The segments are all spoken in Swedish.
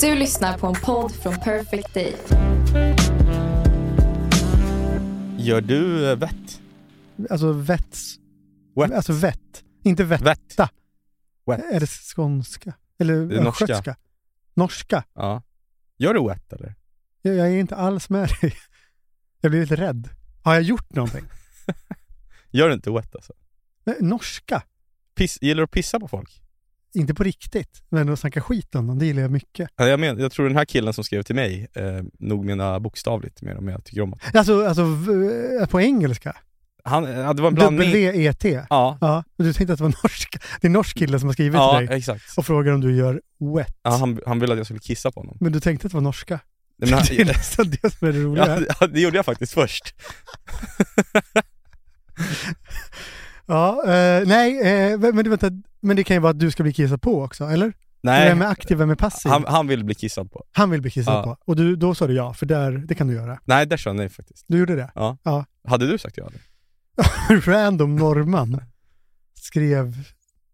Du lyssnar på en podd från Perfect Day. Gör du eh, vett? Alltså vets... Wet. Alltså vett. Inte. Vett? Wet. Är det skånska? Eller Det norska. östgötska? Norska? Ja. Gör du wet eller? Jag, jag är inte alls med dig. Jag blir lite rädd. Har jag gjort någonting? Gör du inte wet alltså? Men Norska? Piss, gillar du att pissa på folk? Inte på riktigt, men att snacka skit om dem, det gillar jag mycket. Ja, Jag, men, jag tror den här killen som skrev till mig eh, nog menar bokstavligt mer om jag tycker om det. Alltså, alltså på engelska? Han, ja, det var en blandning. W-E-T? Ja, Ja, du tänkte att det var norska? Det är en norsk kille som har skrivit ja till dig exakt. och frågar om du gör wet. Ja, han, han ville att jag skulle kissa på honom. Men du tänkte att det var norska? Nej, men han, Det är nästan det som är det roliga. ja, Ja, ja, det gjorde jag faktiskt först. eh, nej, eh, men, du, vänta, men det kan ju vara att du ska bli kissad på också, eller? Nej, Vem är aktiv, vem är passiv? han, Han, han ville bli kissad på. vill bli kissad Ja. på. Och du, då sa du ja, för där, det kan du göra. Nej, där sa jag nej faktiskt. Du gjorde det? Ja. Ja. Hade du sagt ja? Eller? Random norrman skrev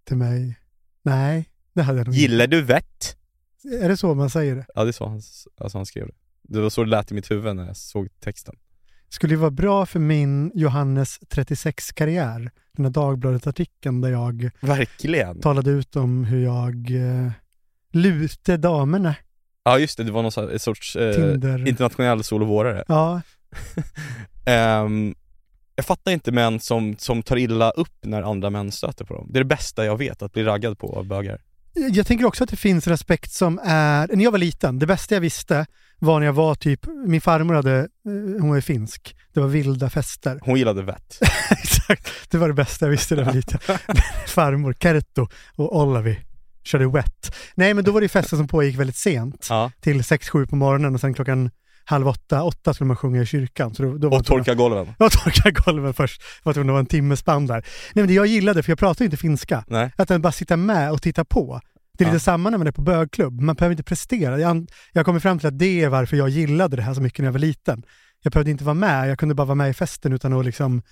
till mig. Nej, det hade jag nog inte. Gillar du vett? Är det så man säger det? Ja, det är så han, alltså han skrev det. Det var så det lät i mitt huvud när jag såg texten. Skulle ju vara bra för min Johannes 36-karriär. Den här Dagbladet-artikeln där jag Verkligen. talade ut om hur jag eh, lute damerna. Ja, just det. Det var någon så- ett sorts eh, internationell solovårare. Ja, Ehm, jag fattar inte män som, som tar illa upp när andra män stöter på dem. Det är det bästa jag vet, att bli raggad på av bögar. Jag tänker också att det finns en aspekt som är, när jag var liten, det bästa jag visste var när jag var typ, min farmor hade, eh, hon var ju finsk, det var vilda fester. Hon gillade vett. Exakt, det var det bästa jag visste när jag var liten. farmor, Kerttu och Olavi körde wet. Nej men då var det fester som pågick väldigt sent, Ja. till 6-7 på morgonen och sen klockan halv åtta, åtta skulle man sjunga i kyrkan. Så då, då Och torka golven. Jag torka golven först, för att det var en timmes spann där. Nej men det jag gillade, för jag pratar ju inte finska, Nej. att bara sitta med och titta på. Det är Ja. lite samma när man är på bögklubb, man behöver inte prestera. Jag, jag kommer fram till att det är varför jag gillade det här så mycket när jag var liten. Jag behövde inte vara med, jag kunde bara vara med i festen utan att liksom...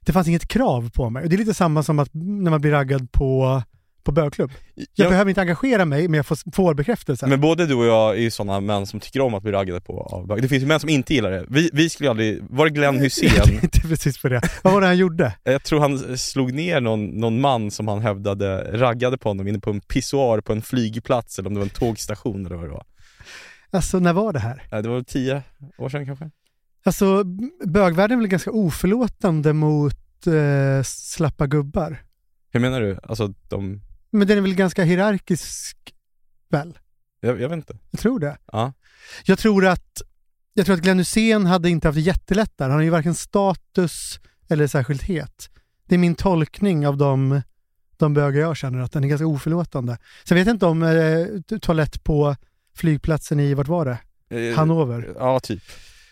Det fanns inget krav på mig. Och det är lite samma som att när man blir raggad på, på bögklubb. Jag Ja, behöver inte engagera mig, men jag får, får bekräftelse. men både du och jag är ju sådana män som tycker om att bli raggade på av bögar. Det finns ju män som inte gillar det. Vi, vi skulle aldrig, var det Glenn jag Hysén? tänkte precis på det. Vad var det han gjorde? Jag tror han slog ner någon, någon man som han hävdade raggade på honom inne på en pissoar på en flygplats eller om det var en tågstation eller vad det var. Alltså, när var det här? Det var tio år sedan kanske? Alltså, bögvärlden är väl ganska oförlåtande mot eh, slappa gubbar. Hur menar du? Alltså de, Men den är väl ganska hierarkisk, väl? jag, jag vet inte. Jag tror det. Ja. Jag tror att, jag tror att Glenn Hysén hade inte haft det jättelätt där. Han har ju varken status eller särskilt het. Det är min tolkning av de, de bögar jag känner, att den är ganska oförlåtande. Sen vet jag inte om eh, toalett på flygplatsen i, vart var det? Eh, Hannover. Ja, typ.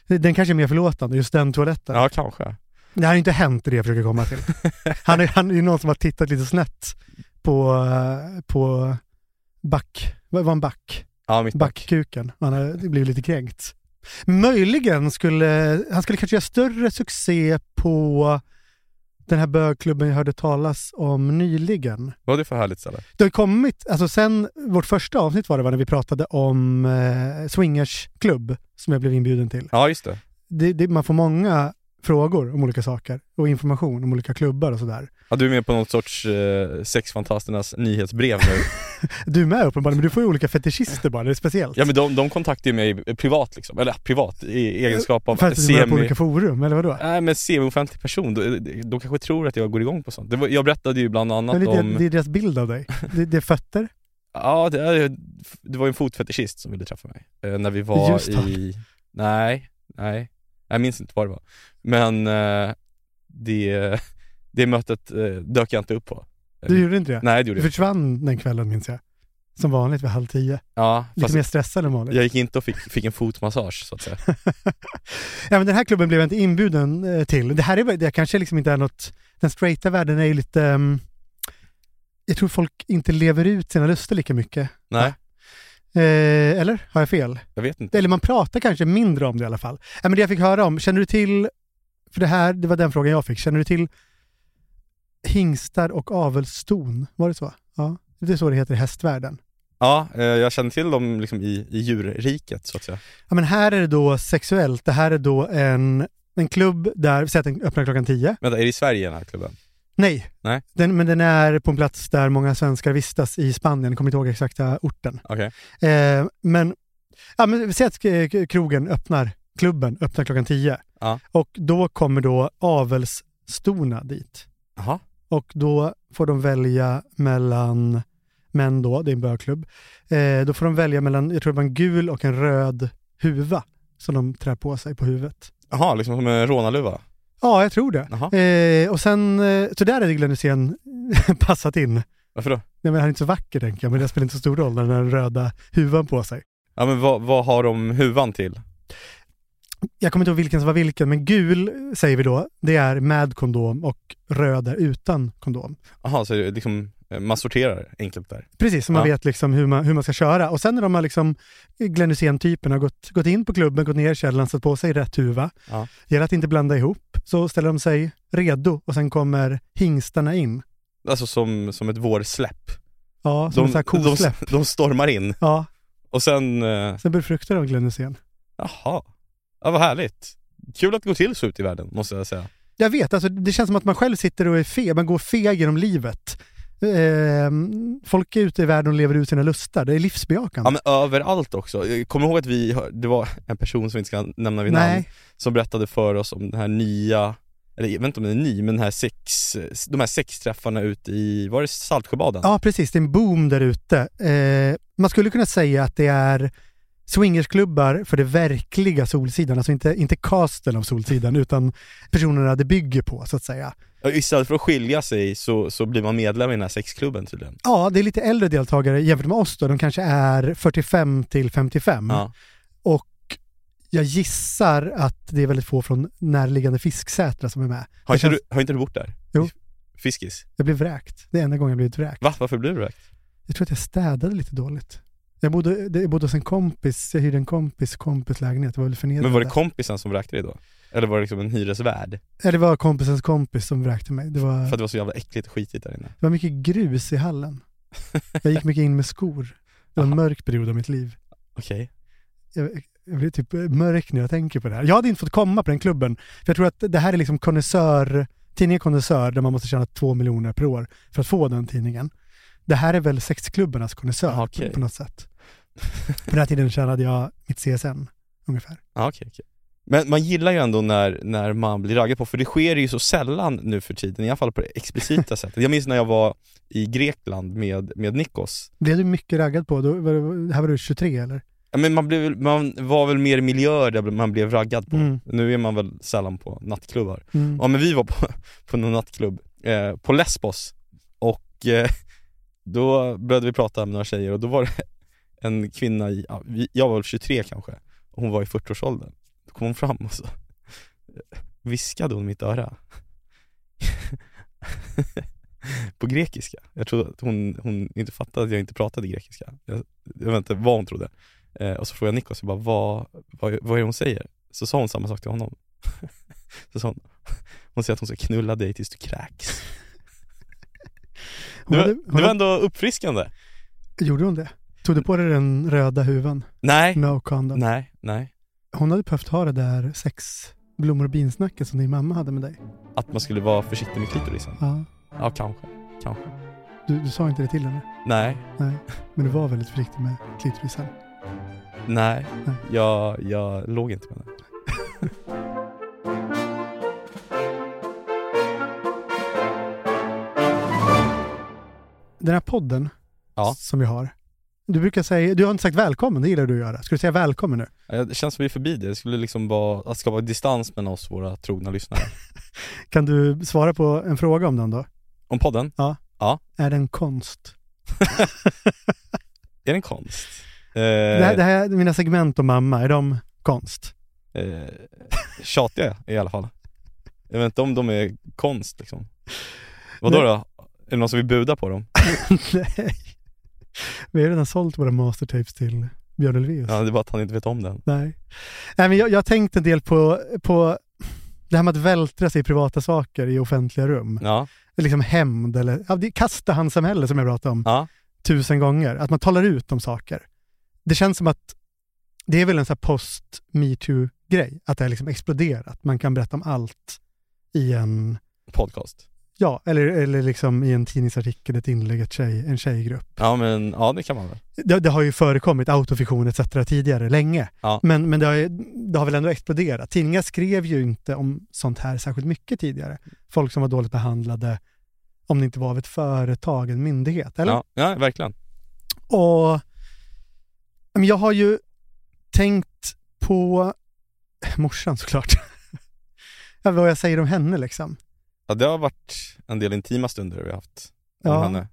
Den kanske är mer förlåtande, just den toaletten. Ja, kanske. Det har ju inte hänt det jag försöker komma till. Han är, han är ju någon som har tittat lite snett på, på back, vad var en back? Ja, mitt back. Backkuken. Han blivit lite kränkt. Möjligen skulle, han skulle kanske göra större succé på den här bögklubben jag hörde talas om nyligen. Vad var det för härligt ställe? Det har kommit, alltså sen vårt första avsnitt var det va, när vi pratade om eh, swingersklubb som jag blev inbjuden till. Ja, just det. Det, det, man får många frågor om olika saker och information om olika klubbar och sådär. Ja, du är med på något sorts eh, sexfantasternas nyhetsbrev nu. Du är med uppenbarligen, men du får ju olika fetischister bara, det är speciellt. ja men de, de kontaktar ju mig privat liksom, eller privat i egenskap av För att du med på semi... olika forum, eller vadå? Nej men semi-offentlig person, de, de kanske tror att jag går igång på sånt. Var, jag berättade ju bland annat Men det, är om... det, är deras bild av dig. Det, det är fötter. Ja, det, är, det var ju en fotfetischist som ville träffa mig. Eh, när vi var Just tack. i... Nej, nej. Jag minns inte vad det var. Men eh, det, det mötet eh, dök jag inte upp på. Du gjorde inte det? Nej det gjorde Du jag inte. försvann den kvällen minns jag. Som vanligt vid halv tio. Ja, Lite mer stressad än vanligt. jag gick inte och fick, fick en fotmassage så att säga. Ja, men den här klubben blev jag inte inbjuden eh, till. Det här är, det kanske liksom inte är något... Den straighta världen är ju lite... ehm, jag tror folk inte lever ut sina lustar lika mycket. Nej, Eh, eller? Har jag fel? jag vet inte. Eller man pratar kanske mindre om det i alla fall. Ja, men det jag fick höra om, känner du till... För det här, det var den frågan jag fick. Känner du till hingstar och avelston? Var det så? Ja, det är så det heter i hästvärlden. Ja, eh, jag känner till dem liksom i, i djurriket så att säga. Ja, men här är det då sexuellt. Det här är då en, en klubb där, säg att den öppnar klockan 10. Vänta, är det i Sverige den här klubben? Nej, Nej. Den, men den är på en plats där många svenskar vistas i Spanien. Jag kommer inte ihåg exakta orten. Okej. Eh, men, ja, men säg att krogen öppnar, klubben öppnar klockan 10. Ja. Och då kommer då avelsstorna dit. Jaha. Och då får de välja mellan män då, det är en bögklubb. Eh, då får de välja mellan, jag tror det var en gul och en röd huva som de trär på sig på huvudet. Jaha, liksom som en rånarluva? Ja, jag tror det. Eh, och sen, eh, så där är Glenn Hysén passat in. Varför då? Nej, men han är inte så vacker tänker jag, men det spelar inte så stor roll när den röda huvan på sig. Ja men vad, vad har de huvan till? Jag kommer inte ihåg vilken som var vilken, men gul säger vi då, det är med kondom och röd är utan kondom. Jaha, så liksom, eh, man sorterar enkelt där? Precis, så man Ja. vet liksom hur man, hur man ska köra. Och sen när de har liksom, Glenn Hysén-typen har gått, gått in på klubben, gått ner i källaren, satt på sig rätt huva. Ja. Gäller att inte blanda ihop. Så ställer de sig redo och sen kommer hingstarna in. Alltså som, som ett vårsläpp? Ja, som De, sån här de, kosläpp. de stormar in, Ja, och sen, eh, sen befruktar de Glenn Hysén. jaha. Ja vad härligt. Kul att det går till så ut i världen, måste jag säga. Jag vet, alltså, det känns som att man själv sitter och är feg, man går feg genom livet. Eh, folk är ute i världen och lever ut sina lustar, det är livsbejakande. Ja men överallt också. Jag kommer ihåg att vi, det var en person som vi inte ska nämna vid namn, Nej, som berättade för oss om den här nya, eller jag vet inte om den är ny, men den här sex, de här sexträffarna ute i, var det Saltsjöbaden? ja precis, det är en boom där ute. Eh, man skulle kunna säga att det är swingersklubbar för det verkliga Solsidan, alltså inte, inte casten av Solsidan, utan personerna det bygger på så att säga. Istället för att skilja sig så, så blir man medlem i den här sexklubben tydligen. Ja, det är lite äldre deltagare jämfört med oss då, de kanske är 45 till 55. Ja. Och jag gissar att det är väldigt få från närliggande Fisksätra som är med. Har, inte känns- du, har inte du bott där? Jo. Fiskis? Jag blev vräkt. Det är enda gången jag blivit vräkt. Va? Varför blev du vräkt? Jag tror att jag städade lite dåligt. Jag bodde, det- jag bodde hos en kompis, jag hyrde en kompis kompis lägenhet. Det var väl förnedrande. Men var det kompisen som vräkte dig då? Eller var det liksom en hyresvärd? Ja, det var kompisens kompis som vräkte mig. Det var, För att det var så jävla äckligt och skitigt där inne? det var mycket grus i hallen. Jag gick mycket in med skor. Det var en mörk period av mitt liv. Okej. Jag, jag blir typ mörk när jag tänker på det här. Jag hade inte fått komma på den klubben. För jag tror att det här är liksom konnässör, tidningen Konnässör där man måste tjäna två miljoner per år för att få den tidningen. Det här är väl sexklubbarnas konnässör Ah, okej. på, något sätt. På den här tiden tjänade jag mitt CSN ungefär. Ja, okej, okej. Men man gillar ju ändå när, när man blir raggad på, för det sker ju så sällan nu för tiden, i alla fall på det explicita sättet. Jag minns när jag var i Grekland med, med Nikos. Blev du mycket raggad på? Då, var, här var du 23 eller? Ja, Men man, blev, man var väl mer i miljöer där man blev raggad på. Mm. Nu är man väl sällan på nattklubbar. Mm. Ja men vi var på, på någon nattklubb, eh, på Lesbos, och eh, då började vi prata med några tjejer och då var det en kvinna i, ja, jag var väl 23 kanske, och hon var i 40-årsåldern. Då kom hon fram och så viskade hon i mitt öra. på grekiska. Jag trodde att hon, hon inte fattade att jag inte pratade grekiska. Jag, jag vet inte vad hon trodde. Eh, och så frågade jag Nikos, jag bara, vad, vad, vad är det hon säger? Så sa hon samma sak till honom. så sa hon, hon säger att hon ska knulla dig tills du kräks. Det var, hade, det var hade, ändå uppfriskande. gjorde hon det? Tog du på dig den röda huvan? Nej, No condom. nej, nej. Hon hade behövt ha det där sex blommor och binsnacket som din mamma hade med dig. Att man skulle vara försiktig med klitorisen. Ja. Ja, kanske. Kanske. Du, du sa inte det till henne? Nej, Nej. Men du var väldigt försiktig med klitorisen. nej. Nej. Jag, jag låg inte med det. Den här podden Ja. som vi har. Du brukar säga, du har inte sagt välkommen, det gillar du att göra. Ska du säga välkommen nu? Ja, Det känns som vi är förbi det. Det skulle liksom vara, att skapa distans mellan oss, våra trogna lyssnare. Kan du svara på en fråga om den då? Om podden, Är den konst? är det en konst? Eh, Det, här, det här, mina segment om mamma, är de konst? eh, tjatiga i alla fall. Jag vet inte om de är konst liksom. Vadå då? Är det någon som vill buda på dem? Nej. Vi har redan sålt våra mastertapes till Björn Ulvaeus. Ja, det är bara att han inte vet om den. Nej. Nej men jag, jag har tänkt en del på, på det här med att vältra sig i privata saker i offentliga rum. Ja, Liksom hämnd eller ja, det är kasta-hand-samhälle som jag pratade om ja, tusen gånger, att man talar ut om saker. Det känns som att det är väl en sån här post metoo-grej, att det har liksom exploderat. Man kan berätta om allt i en, Podcast. Ja, eller, eller liksom i en tidningsartikel, ett inlägg, ett tjej, en tjejgrupp. Ja men, ja det kan man väl. Det, det har ju förekommit autofiktion etc. tidigare, länge. Ja. Men, men det, har, ju- det har väl ändå exploderat. Tidningar skrev ju inte om sånt här särskilt mycket tidigare. Folk som var dåligt behandlade, om det inte var av ett företag, en myndighet. Eller? Ja, ja verkligen. Och men jag har ju tänkt på morsan såklart. ja, vad jag säger om henne liksom. Ja det har varit en del intima stunder vi har haft om Ja. henne.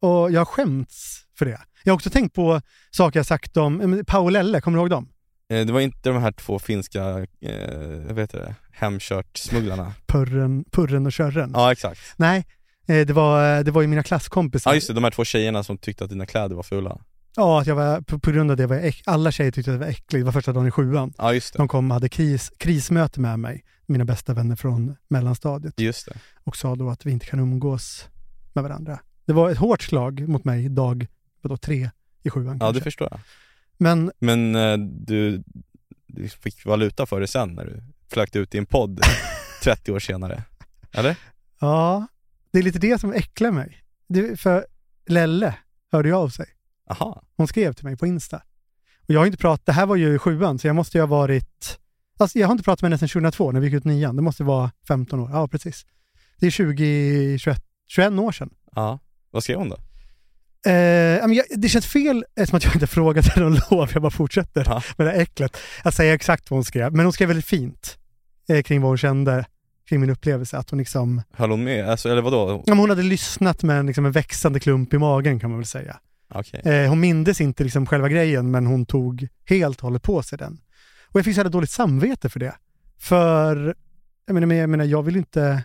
Och jag skämts för det. Jag har också tänkt på saker jag sagt om eh, Paul Elle, kommer du ihåg dem? Eh, Det var inte de här två finska, eh, heter det, hemkört-smugglarna. Purren, purren och körren. Ja exakt. Nej, eh, det var, det var ju mina klasskompisar. Ja just det, de här två tjejerna som tyckte att dina kläder var fula. Ja, att jag var, på, på grund av det var jag äck, alla tjejer tyckte att jag var äcklig. Det var första dagen i sjuan. Ja just det, De kom och hade kris, krismöte med mig, mina bästa vänner från mellanstadiet. just det. och sa då att vi inte kan umgås med varandra. Det var ett hårt slag mot mig dag vadå, tre i sjuan Ja kanske. det förstår jag. Men Men eh, du, du fick valuta för det sen när du flög ut i en podd 30 år senare. Eller? ja, det är lite det som äcklar mig. Det, för Lelle hörde ju av sig. Aha. Hon skrev till mig på Insta. Och jag har inte pratat, det här var ju i sjuan, så jag måste ju ha varit, alltså jag har inte pratat med henne sedan 2002 när vi gick ut nian. Det måste vara 15 år, ja precis. Det är 20, 21, 21 år sedan. Ja. Vad skrev hon då? Eh, jag, det känns fel eftersom att jag inte frågat henne om lov, jag bara fortsätter Ja. med det här äcklet. Att säga exakt vad hon skrev. Men hon skrev väldigt fint eh, kring vad hon kände, kring min upplevelse. Att hon liksom, Höll hon med? Alltså, eller vadå? ja, hon hade lyssnat med en, liksom, en växande klump i magen kan man väl säga. Okej. Eh, hon mindes inte liksom själva grejen, men hon tog helt och hållet på sig den. Och jag fick så jävla dåligt samvete för det. För, jag menar, men jag, menar, jag vill inte,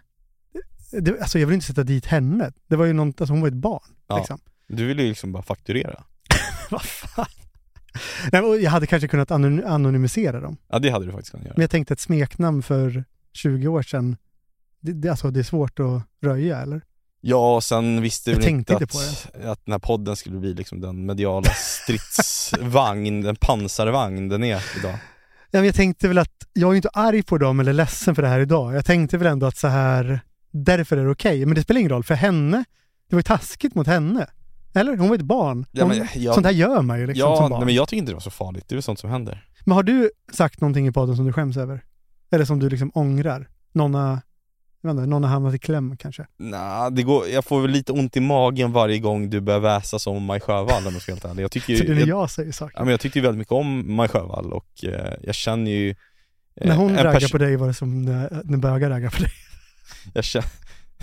det, alltså jag vill inte sätta dit henne. Det var ju någon, alltså hon var ett barn. Ja. Liksom. Du ville ju liksom bara fakturera. Vad fan. Nej, och jag hade kanske kunnat anon- anonymisera dem. Ja det hade du faktiskt kunnat göra. Men jag tänkte ett smeknamn för 20 år sedan, det, det, alltså det är svårt att röja eller? Ja, och sen visste vi inte inte att, att den här podden skulle bli liksom den mediala stridsvagn, den pansarvagn den är idag. Ja, men jag tänkte väl att, jag är ju inte arg på dem eller ledsen för det här idag. Jag tänkte väl ändå att så här, därför är det okej. Men det spelar ingen roll, för henne, det var ju taskigt mot henne. Eller? Hon var ett barn. Ja, men jag- Sånt här gör man ju liksom ja, som barn. nej, men jag tycker inte det var så farligt, det är väl sånt som händer. Men har du sagt någonting i podden som du skäms över? Eller som du liksom ångrar? Någon har, jag vet inte, någon har hamnat i kläm kanske? Nej, det går, jag får väl lite ont i magen varje gång du börjar väsa som Maj Sjövall om jag ska vara helt ärlig. Jag tycker Så det är ju, när jag, jag säger saker. ja, men jag tyckte ju väldigt mycket om Maj Sjövall och eh, jag känner ju eh, när hon raggar på dig var det som när, när bögar raggar på dig. jag känner,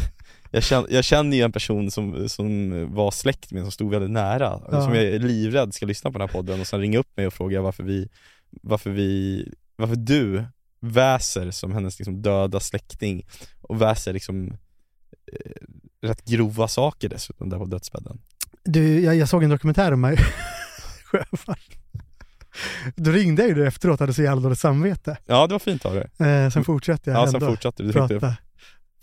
jag, känner, jag känner ju en person som, som var släkt med, som stod väldigt nära, Ja. som jag är livrädd ska lyssna på den här podden och sen ringa upp mig och fråga varför vi, varför vi, varför du väser som hennes liksom döda släkting och väser liksom eh, rätt grova saker dessutom där på dödsbädden. Du, jag, jag såg en dokumentär om mig. Sjöfall. Då ringde jag ju efteråt och hade så jävla dåligt samvete. Ja det var fint av dig. Eh, sen fortsatte jag Ja sen ändå fortsatte du, prata.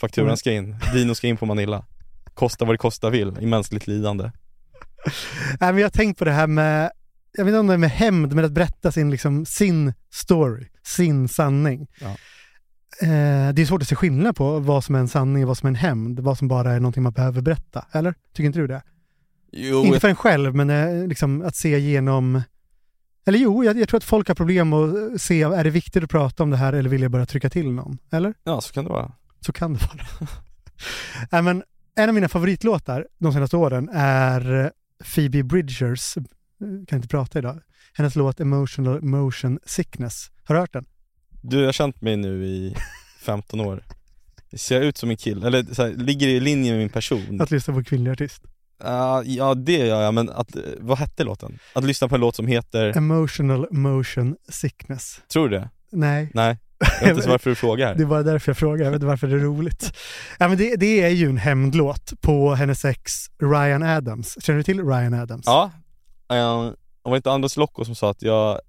fakturan ska in, Dino ska in på Manilla. Kosta vad det kosta vill, i mänskligt lidande. Nej, men jag har tänkt på det här med, jag vet inte om det är med hämnd, men att berätta sin, liksom, sin story, sin sanning. Ja. Eh, det är svårt att se skillnad på vad som är en sanning och vad som är en hämnd, vad som bara är någonting man behöver berätta, eller? Tycker inte du det? Jo, Inte för en själv, men eh, liksom att se igenom eller jo, jag, jag tror att folk har problem att se, är det viktigt att prata om det här eller vill jag bara trycka till någon? Eller? ja så kan det vara. Så kan det vara. Nej, men en av mina favoritlåtar de senaste åren är Phoebe Bridgers, kan inte prata idag, hennes låt Emotional Motion Sickness. Har du hört den? Du, jag har känt mig nu i 15 år. Ser jag ut som en kille? Eller så här, ligger i linje med min person? Att lyssna på en kvinnlig artist. Ja, ja det gör jag, men att, vad hette låten? Att lyssna på en låt som heter, Emotional Motion Sickness. tror du det? Nej, Nej, jag vet inte ens varför du frågar. det är bara därför jag frågar. Jag vet inte varför det är roligt. Ja, men det, det är ju en hämndlåt på hennes ex Ryan Adams. Känner du till Ryan Adams? Ja, eh, det var inte Anders Locko som sa att jag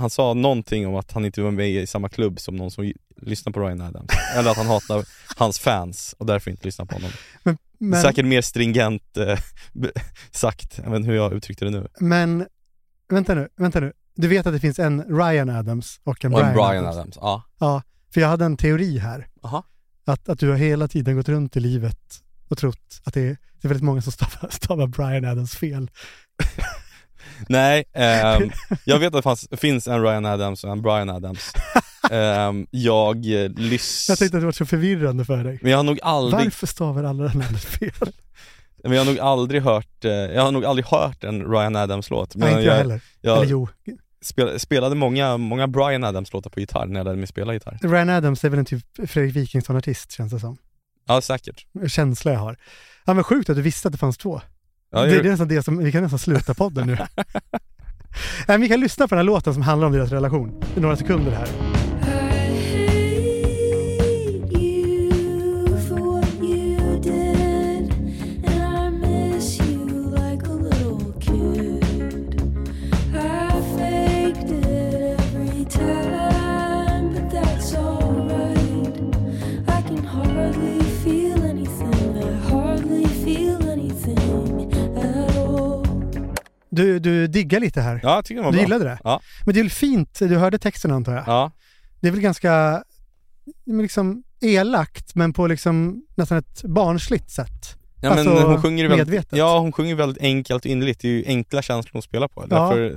han sa någonting om att han inte var med i samma klubb som någon som lyssnar på Ryan Adams. Eller att han hatar hans fans och därför inte lyssnar på honom. Men, Säkert mer stringent eh, sagt än hur jag uttryckte det nu. men vänta nu, vänta nu. Du vet att det finns en Ryan Adams och en Och Brian, Brian Adams. Adams. Ja. Ja, för jag hade en teori här. Aha. Att, att du har hela tiden gått runt i livet och trott att det är, det är väldigt många som stavar, stavar Brian Adams fel. Nej, ehm, jag vet att det fanns, finns en Ryan Adams och en Brian Adams. Ehm, jag eh, lys... Jag tänkte att det var så förvirrande för dig. Men jag har nog aldrig, Varför stavar alla den här fel? men jag har nog aldrig hört, eh, jag har nog aldrig hört en Ryan Adams-låt. Nej, inte jag heller. jag Eller jo, spel, spelade många, många Brian Adams-låtar på gitarr när jag lärde mig spela gitarr. Ryan Adams är väl en typ Fredrik Wikingsson-artist känns det som. Ja, säkert. Känsla jag har. Ja men sjukt att du visste att det fanns två. Ja, det, är nästan det som, vi kan nästan sluta podden nu. Nej, vi kan lyssna på den här låten som handlar om deras relation. I några sekunder här. Du, du diggar lite här. ja, jag tycker den var Du bra. gillade det? Ja. Men det är väl fint, du hörde texten antar jag? Ja, Det är väl ganska liksom elakt men på liksom nästan ett barnsligt sätt. ja men Alltså, hon sjunger ju väldigt, medvetet. ja hon sjunger väldigt enkelt och innerligt, det är ju enkla känslor hon spelar på. Ja. Därför,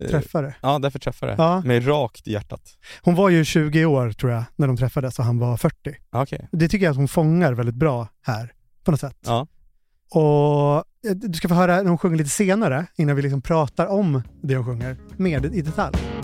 eh, Träffare. Ja, därför träffar det. Ja. Med rakt i hjärtat. Hon var ju 20 år tror jag när de träffades och han var 40. Ja, Okej. Det tycker jag att hon fångar väldigt bra här på något sätt. Ja. Och eh, du ska få höra när hon sjunger lite senare innan vi liksom pratar om det hon sjunger mer i detalj.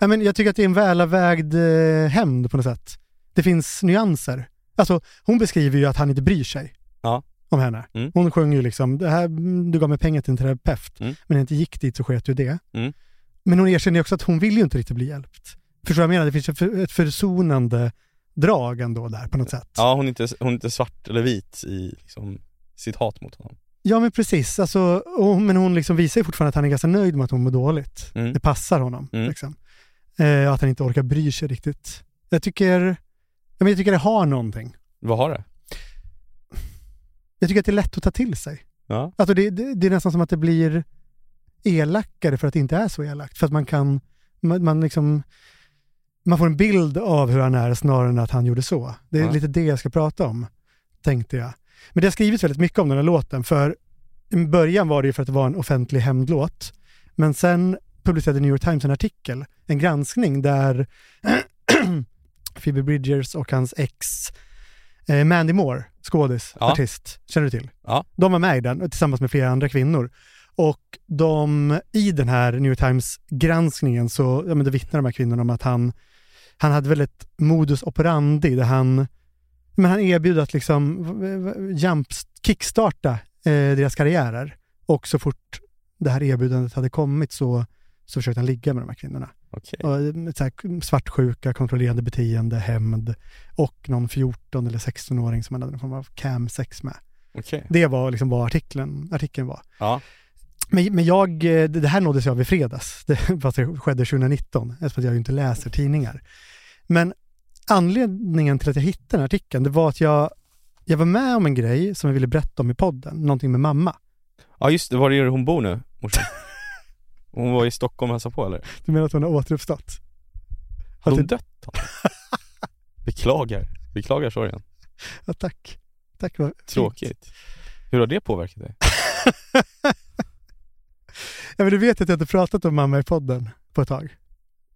Men jag tycker att det är en välavvägd eh, hämnd på något sätt. Det finns nyanser. Alltså, hon beskriver ju att han inte bryr sig Ja. om henne. Mm. Hon sjunger ju liksom, det här, du gav mig pengar till en terapeut, Mm. men när jag inte gick dit så sket du i det. Mm. Men hon erkänner ju också att hon vill ju inte riktigt bli hjälpt. Förstår du vad jag menar? Det finns för- ett försonande drag ändå där på något sätt. Ja, hon är, inte, hon är inte svart eller vit i liksom, sitt hat mot honom. Ja men precis, alltså, och, men hon liksom visar ju fortfarande att han är ganska nöjd med att hon mår dåligt. Mm. Det passar honom. Mm. Liksom. Eh, att han inte orkar bry sig riktigt. Jag tycker, jag tycker det har någonting. Vad har det? Jag tycker att det är lätt att ta till sig. Ja. Alltså det, det, det är nästan som att det blir elakare för att det inte är så elakt. För att man kan, man, man liksom, man får en bild av hur han är snarare än att han gjorde så. Det är Ja. lite det jag ska prata om, tänkte jag. Men det har skrivits väldigt mycket om den här låten, för i början var det ju för att det var en offentlig hämndlåt. Men sen publicerade New York Times en artikel, en granskning där Phoebe Bridgers och hans ex eh, Mandy Moore, skådis, Ja. artist, känner du till? Ja. De var med i den tillsammans med flera andra kvinnor. Och de, i den här New York Times-granskningen så ja, men det vittnar de här kvinnorna om att han, han hade väl ett modus operandi där han, men han erbjöd att liksom jump, kickstarta eh, deras karriärer. Och så fort det här erbjudandet hade kommit så, så försökte han ligga med de här kvinnorna. Okej. Och, eh, så här, svartsjuka, kontrollerande beteende, hämnd och någon 14 eller 16-åring som han hade någon form av cam-sex med. Okej. Det var liksom vad artikeln, artikeln var. Ja. Men, men jag, eh, det här nåddes jag av i fredags, det, fast det skedde 2019, eftersom jag ju inte läser tidningar. Men anledningen till att jag hittade den här artikeln, det var att jag, jag var med om en grej som jag ville berätta om i podden, någonting med mamma. ja, just det. Var är hon bor nu, morsan? Hon var i Stockholm och hälsade på eller? Du menar att hon har återuppstått? Har hon dött? Beklagar. Beklagar sorgen. Ja, tack. Tack, vad fint. Tråkigt. Hur har det påverkat dig? Ja, men du vet att jag inte pratat om mamma i podden på ett tag.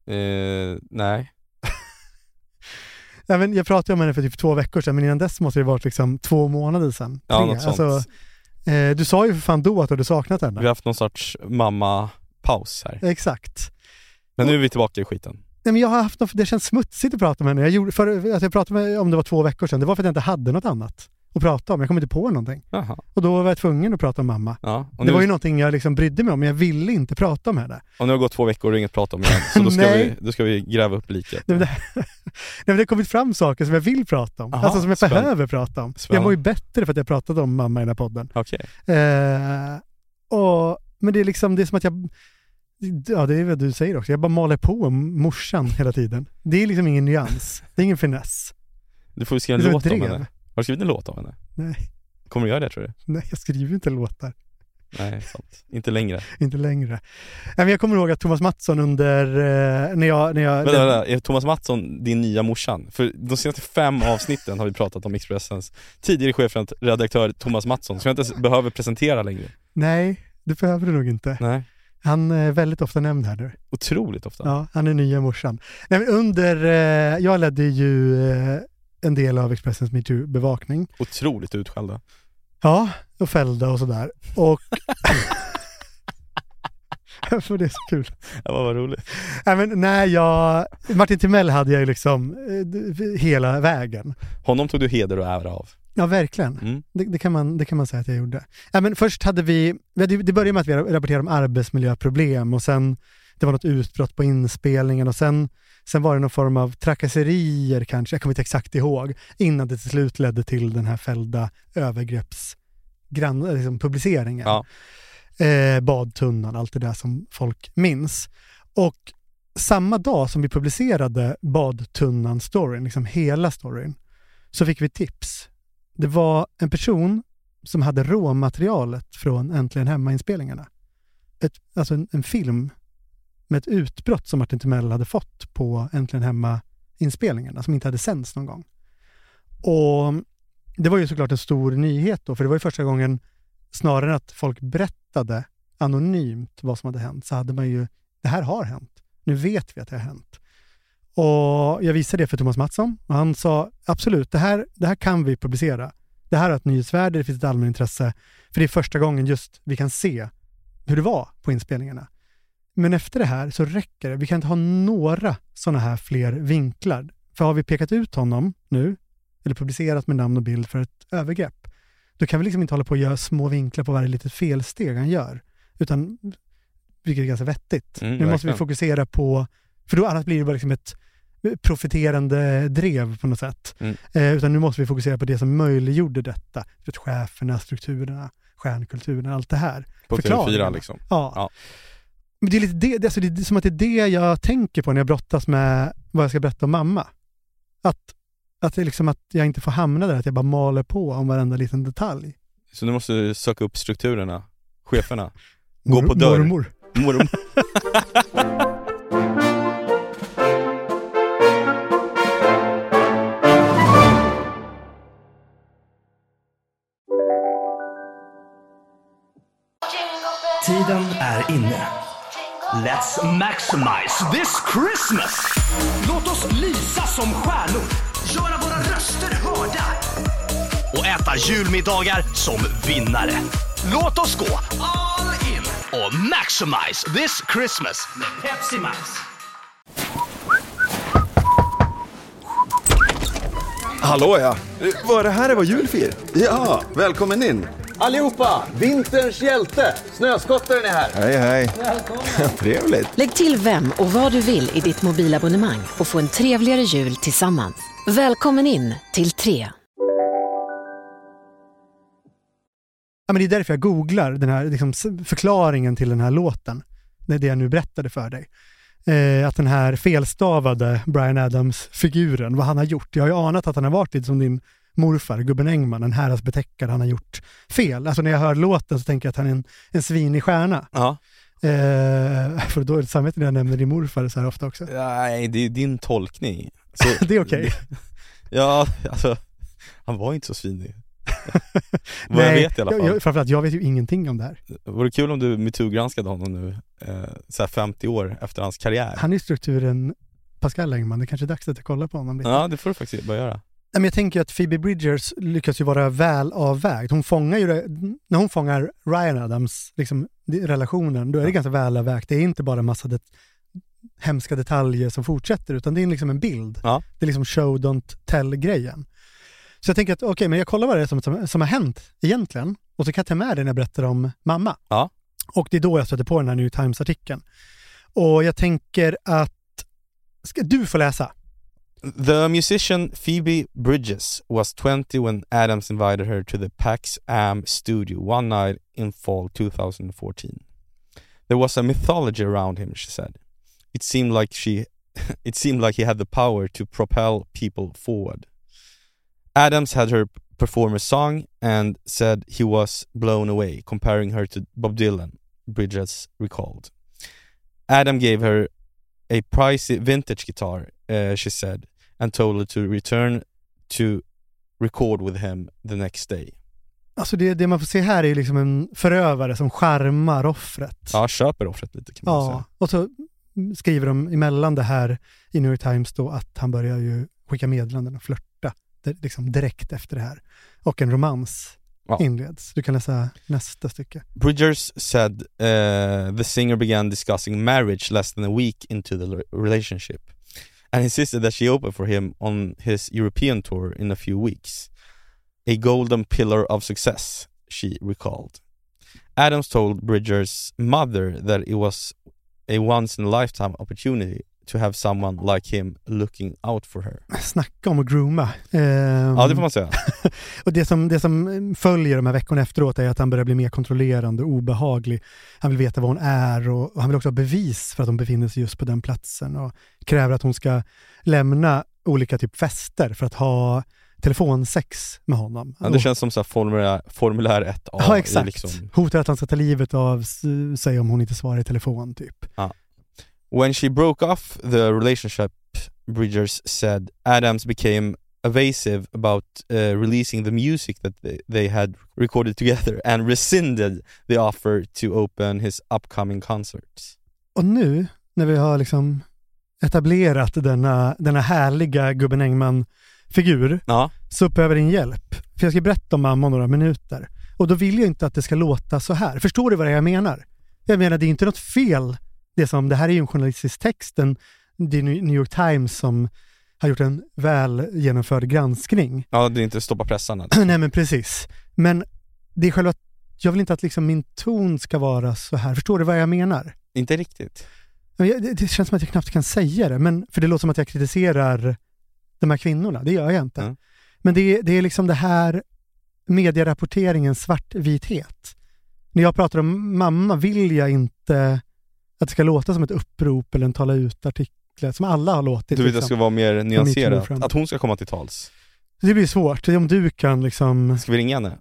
Eh, nej. Ja, men jag pratade om henne för typ två veckor sedan, men innan dess måste det varit liksom två månader sedan. Ja, Tre. något sånt. Alltså, eh, du sa ju för fan då att du hade saknat henne. Vi har haft någon sorts mamma-paus här. Exakt. Men nu är vi tillbaka i skiten. Nej, men jag har haft något, det känns smutsigt att prata med henne. Jag gjorde, för att jag pratade med om det var två veckor sedan, det var för att jag inte hade något annat att prata om. Jag kom inte på någonting. Jaha. Och då var jag tvungen att prata om mamma. Ja. Och det nu, var ju någonting jag liksom brydde mig om, men jag ville inte prata om henne. och nu har det gått två veckor och inget att prata om igen, så då ska, vi, då ska vi gräva upp liket. Nej, men det, nej, men det har kommit fram saker som jag vill prata om. Aha, alltså som jag spännande. behöver prata om. Jag Spännande. mår ju bättre för att jag pratade om mamma i den här podden. Okej. Eh, och, men det är liksom, det är som att jag, ja det är vad du säger också, jag bara maler på morsan hela tiden. Det är liksom ingen nyans, det är ingen finess. Du får skriva Det en låt som om drev. henne. Har du skrivit en låt om henne? Nej, Kommer du göra det tror du? nej, jag skriver inte låtar, Nej, sant. Inte längre. inte längre. Nej, men jag kommer ihåg att Thomas Mattsson under, eh, när jag, när jag Vänta, vänta, är Thomas Mattsson din nya morsan? För de senaste fem avsnitten har vi pratat om Expressens tidigare chefredaktör Thomas Mattsson, som jag inte ens behöver presentera längre. nej, det behöver du nog inte. Nej. Han är väldigt ofta nämnd här nu. Otroligt ofta. Ja, han är nya morsan. Nej, men under, eh, jag ledde ju eh, en del av Expressens metoo-bevakning. Otroligt utskälda. Ja, och fällda och sådär. Och... För det är så kul. Var vad roligt. Nej, men när jag... Martin Timell hade jag ju liksom eh, hela vägen. Honom tog du heder och ära av. Ja, verkligen. Mm. Det, det, kan man, det kan man säga att jag gjorde. Ja, men först hade vi, det började med att vi rapporterade om arbetsmiljöproblem och sen det var något utbrott på inspelningen och sen, sen var det någon form av trakasserier kanske, jag kommer inte exakt ihåg, innan det till slut ledde till den här fällda övergrepps grann, liksom publiceringen. Ja. Eh, badtunnan, allt det där som folk minns. Och samma dag som vi publicerade badtunnan-storyn, liksom hela storyn, så fick vi tips. Det var en person som hade råmaterialet från Äntligen Hemma-inspelningarna. Ett, alltså en, en film med ett utbrott som Martin Timell hade fått på Äntligen Hemma-inspelningarna som inte hade sänts någon gång. Och det var ju såklart en stor nyhet då, för det var ju första gången snarare än att folk berättade anonymt vad som hade hänt, så hade man ju, det här har hänt. Nu vet vi att det har hänt. Och jag visade det för Thomas Mattsson och han sa absolut, det här, det här kan vi publicera. Det här har ett nyhetsvärde, det finns ett allmänintresse. För det är första gången just vi kan se hur det var på inspelningarna. Men efter det här så räcker det. Vi kan inte ha några sådana här fler vinklar. För har vi pekat ut honom nu, eller publicerat med namn och bild för ett övergrepp, då kan vi liksom inte hålla på och göra små vinklar på varje litet felsteg han gör. Utan, vilket är ganska vettigt. Mm, nu måste vi fokusera på, för då annars blir det bara liksom ett profiterande drev på något sätt. Mm. Eh, utan nu måste vi fokusera på det som möjliggjorde detta. Vet, cheferna, strukturerna, stjärnkulturen, allt det här. På Förklaringarna. TV4 liksom. Ja. Ja. Men det är, lite det, alltså det är som att det är det jag tänker på när jag brottas med vad jag ska berätta om mamma. Att, att, det är liksom att jag inte får hamna där, att jag bara maler på om varenda liten detalj. Så nu måste du söka upp strukturerna, cheferna. Gå Mor- på dörr. Mormor. Mormor. Tiden är inne. Let's maximize this Christmas! Låt oss lysa som stjärnor. Göra våra röster hörda. Och äta julmiddagar som vinnare. Låt oss gå all in och maximize this Christmas med Pepsi Max. Hallå ja! Var det här det var julfir? Ja, välkommen in. Allihopa, vinterns hjälte, snöskottaren är här. Hej hej! Trevligt! Lägg till vem och vad du vill i ditt mobilabonnemang och få en trevligare jul tillsammans. Välkommen in till Tre. Ja, men det är därför jag googlar den här liksom, förklaringen till den här låten. Det är det jag nu berättade för dig. Eh, att den här felstavade Brian Adams-figuren, vad han har gjort. Jag har ju anat att han har varit lite som din morfar, gubben Engman, en häradsbetäckare. Han har gjort fel. Alltså när jag hör låten så tänker jag att han är en, en svinig stjärna. Ja. Eh, för då är det samvete när jag nämner din morfar så här ofta också. Nej, det är din tolkning. Så, Det är okej. Ja, alltså, han var inte så svinig. Vad jag vet i alla fall. Jag, jag, framförallt, jag vet ju ingenting om det här. Vore kul om du metoo-granskade honom nu, eh, så här 50 år efter hans karriär. Han är i strukturen Pascal Engman. Det kanske är dags att jag kollar på honom lite. Ja, det får du faktiskt börja göra. Men jag tänker att Phoebe Bridgers lyckas ju vara väl avvägd. Hon fångar ju när hon fångar Ryan Adams, liksom, relationen, då är det ganska väl avvägt. Det är inte bara en massa det, hemska detaljer som fortsätter, utan det är liksom en bild. Ja. Det är liksom show don't tell-grejen. Så jag tänker att okej, men jag kollar vad det är som, som, som har hänt egentligen. Och så kan jag ta med det när jag berättar om mamma. Ja. Och det är då jag stöter på den här New Times-artikeln. Och jag tänker att, ska du få läsa? The musician Phoebe Bridges was 20 when Adams invited her to the Pax Am studio one night in fall 2014. There was a mythology around him, she said. It seemed like she it seemed like he had the power to propel people forward. Adams had her perform a song and said he was blown away, comparing her to Bob Dylan, Bridges recalled. Adam gave her a pricey vintage guitar, uh, she said, and told her to return to record with him the next day. Alltså det, det man får se här är liksom en förövare som charmar offret. Ja, köper offret lite kan man Ja, säga. och så skriver de emellan det här i New York Times då att han börjar ju skicka meddelanden och flörta liksom direkt efter det här. Och en romans Ja. inleds. Du kan läsa nästa stycke. Bridgers said uh, the singer began discussing marriage less than a week into the relationship and insisted that she open for him on his European tour in a few weeks. A golden pillar of success, she recalled. Adams told Bridgers' mother that it was a once in a lifetime opportunity to have someone like him looking out for her. Snacka om att grooma. Ehm, Ja, det får man säga. Och det som, det som följer de här veckorna efteråt är att han börjar bli mer kontrollerande och obehaglig. Han vill veta var hon är och, och han vill också ha bevis för att hon befinner sig just på den platsen och kräver att hon ska lämna olika typ fester för att ha telefonsex med honom. Ja, det känns som så här formulär, formulär 1A. Ja, exakt. Liksom, Hotar att han ska ta livet av sig om hon inte svarar i telefon typ. When she broke off the relationship, Bridgers said Adams became evasive about uh, releasing the music that they, they had recorded together and rescinded the offer to open his upcoming concerts. Och nu när vi har liksom etablerat denna, denna härliga gubben Engman-figur Ja, så behöver din hjälp. För jag ska berätta om mamma om några minuter. Och då vill jag inte att det ska låta så här. Förstår du vad jag menar? Jag menar, det är inte något fel. Det, som, det här är ju en journalistisk text. En, det är New York Times som har gjort en väl genomförd granskning. ja det är inte stoppa pressarna. Nej men precis. Men det är själva, jag vill inte att liksom min ton ska vara så här. Förstår du vad jag menar? inte riktigt. Det, det känns som att jag knappt kan säga det, men, för det låter som att jag kritiserar de här kvinnorna. Det gör jag inte. Mm. Men det, är- det är liksom det här medierapporteringens svartvithet. När jag pratar om mamma vill jag inte att det ska låta som ett upprop eller en tala ut-artikel, som alla har låtit. Du vill att det liksom. ska vara mer nyanserat, att hon ska komma till tals. Det blir svårt. Om du kan liksom... Ska vi ringa henne?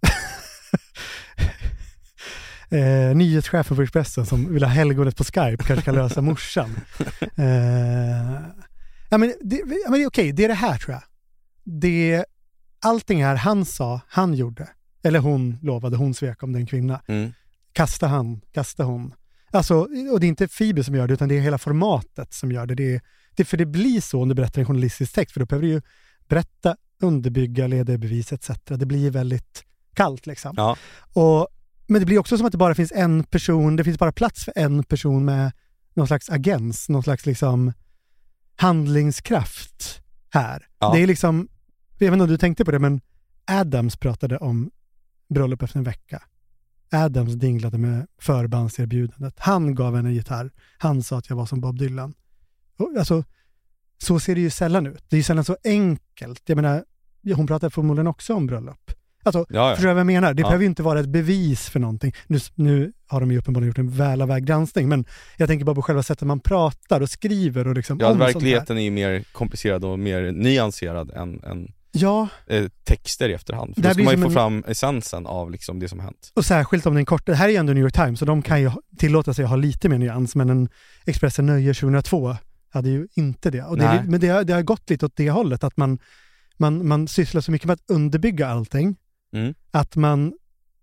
eh, nyhetschefen för Expressen som vill ha helgonet på Skype kanske kan lösa morsan. Eh, ja, men det, ja, men okej, det är det här tror jag. Det, allting här han sa, han gjorde. Eller hon lovade, hon svek om den kvinna. Mm. Kasta han, kasta hon. Alltså, och det är inte Phoebe som gör det, utan det är hela formatet som gör det. det, är, det för det blir så om du berättar en journalistisk text, för då behöver du ju berätta, underbygga, leda bevis etc. Det blir väldigt kallt liksom. Ja. Och, men det blir också som att det bara finns en person, det finns bara plats för en person med någon slags agens, någon slags liksom handlingskraft här. Ja. Det är liksom, jag vet inte om du tänkte på det, men Adams pratade om bröllop efter en vecka. Adams dinglade med förbandserbjudandet. Han gav henne en gitarr. Han sa att jag var som Bob Dylan. Och, alltså, så ser det ju sällan ut. Det är ju sällan så enkelt. Jag menar, hon pratar förmodligen också om bröllop. Alltså, Ja, ja. Förstår du vad jag menar? Det Ja. behöver ju inte vara ett bevis för någonting. Nu, nu har de ju uppenbarligen gjort en välavvägd granskning, men jag tänker bara på själva sättet man pratar och skriver och liksom Ja, om sånt här. verkligheten är ju mer komplicerad och mer nyanserad än, än Ja, eh, texter i efterhand. För Det då ska man ju få en- fram essensen av liksom det som har hänt. och särskilt om den korta. Det här är ju ändå New York Times, och de kan ju tillåta sig att ha lite mer nyans, men en Expressen Nöje 2002 hade ju inte det. Och det är, men det har, det har gått lite åt det hållet, att man, man, man sysslar så mycket med att underbygga allting, Mm. att man,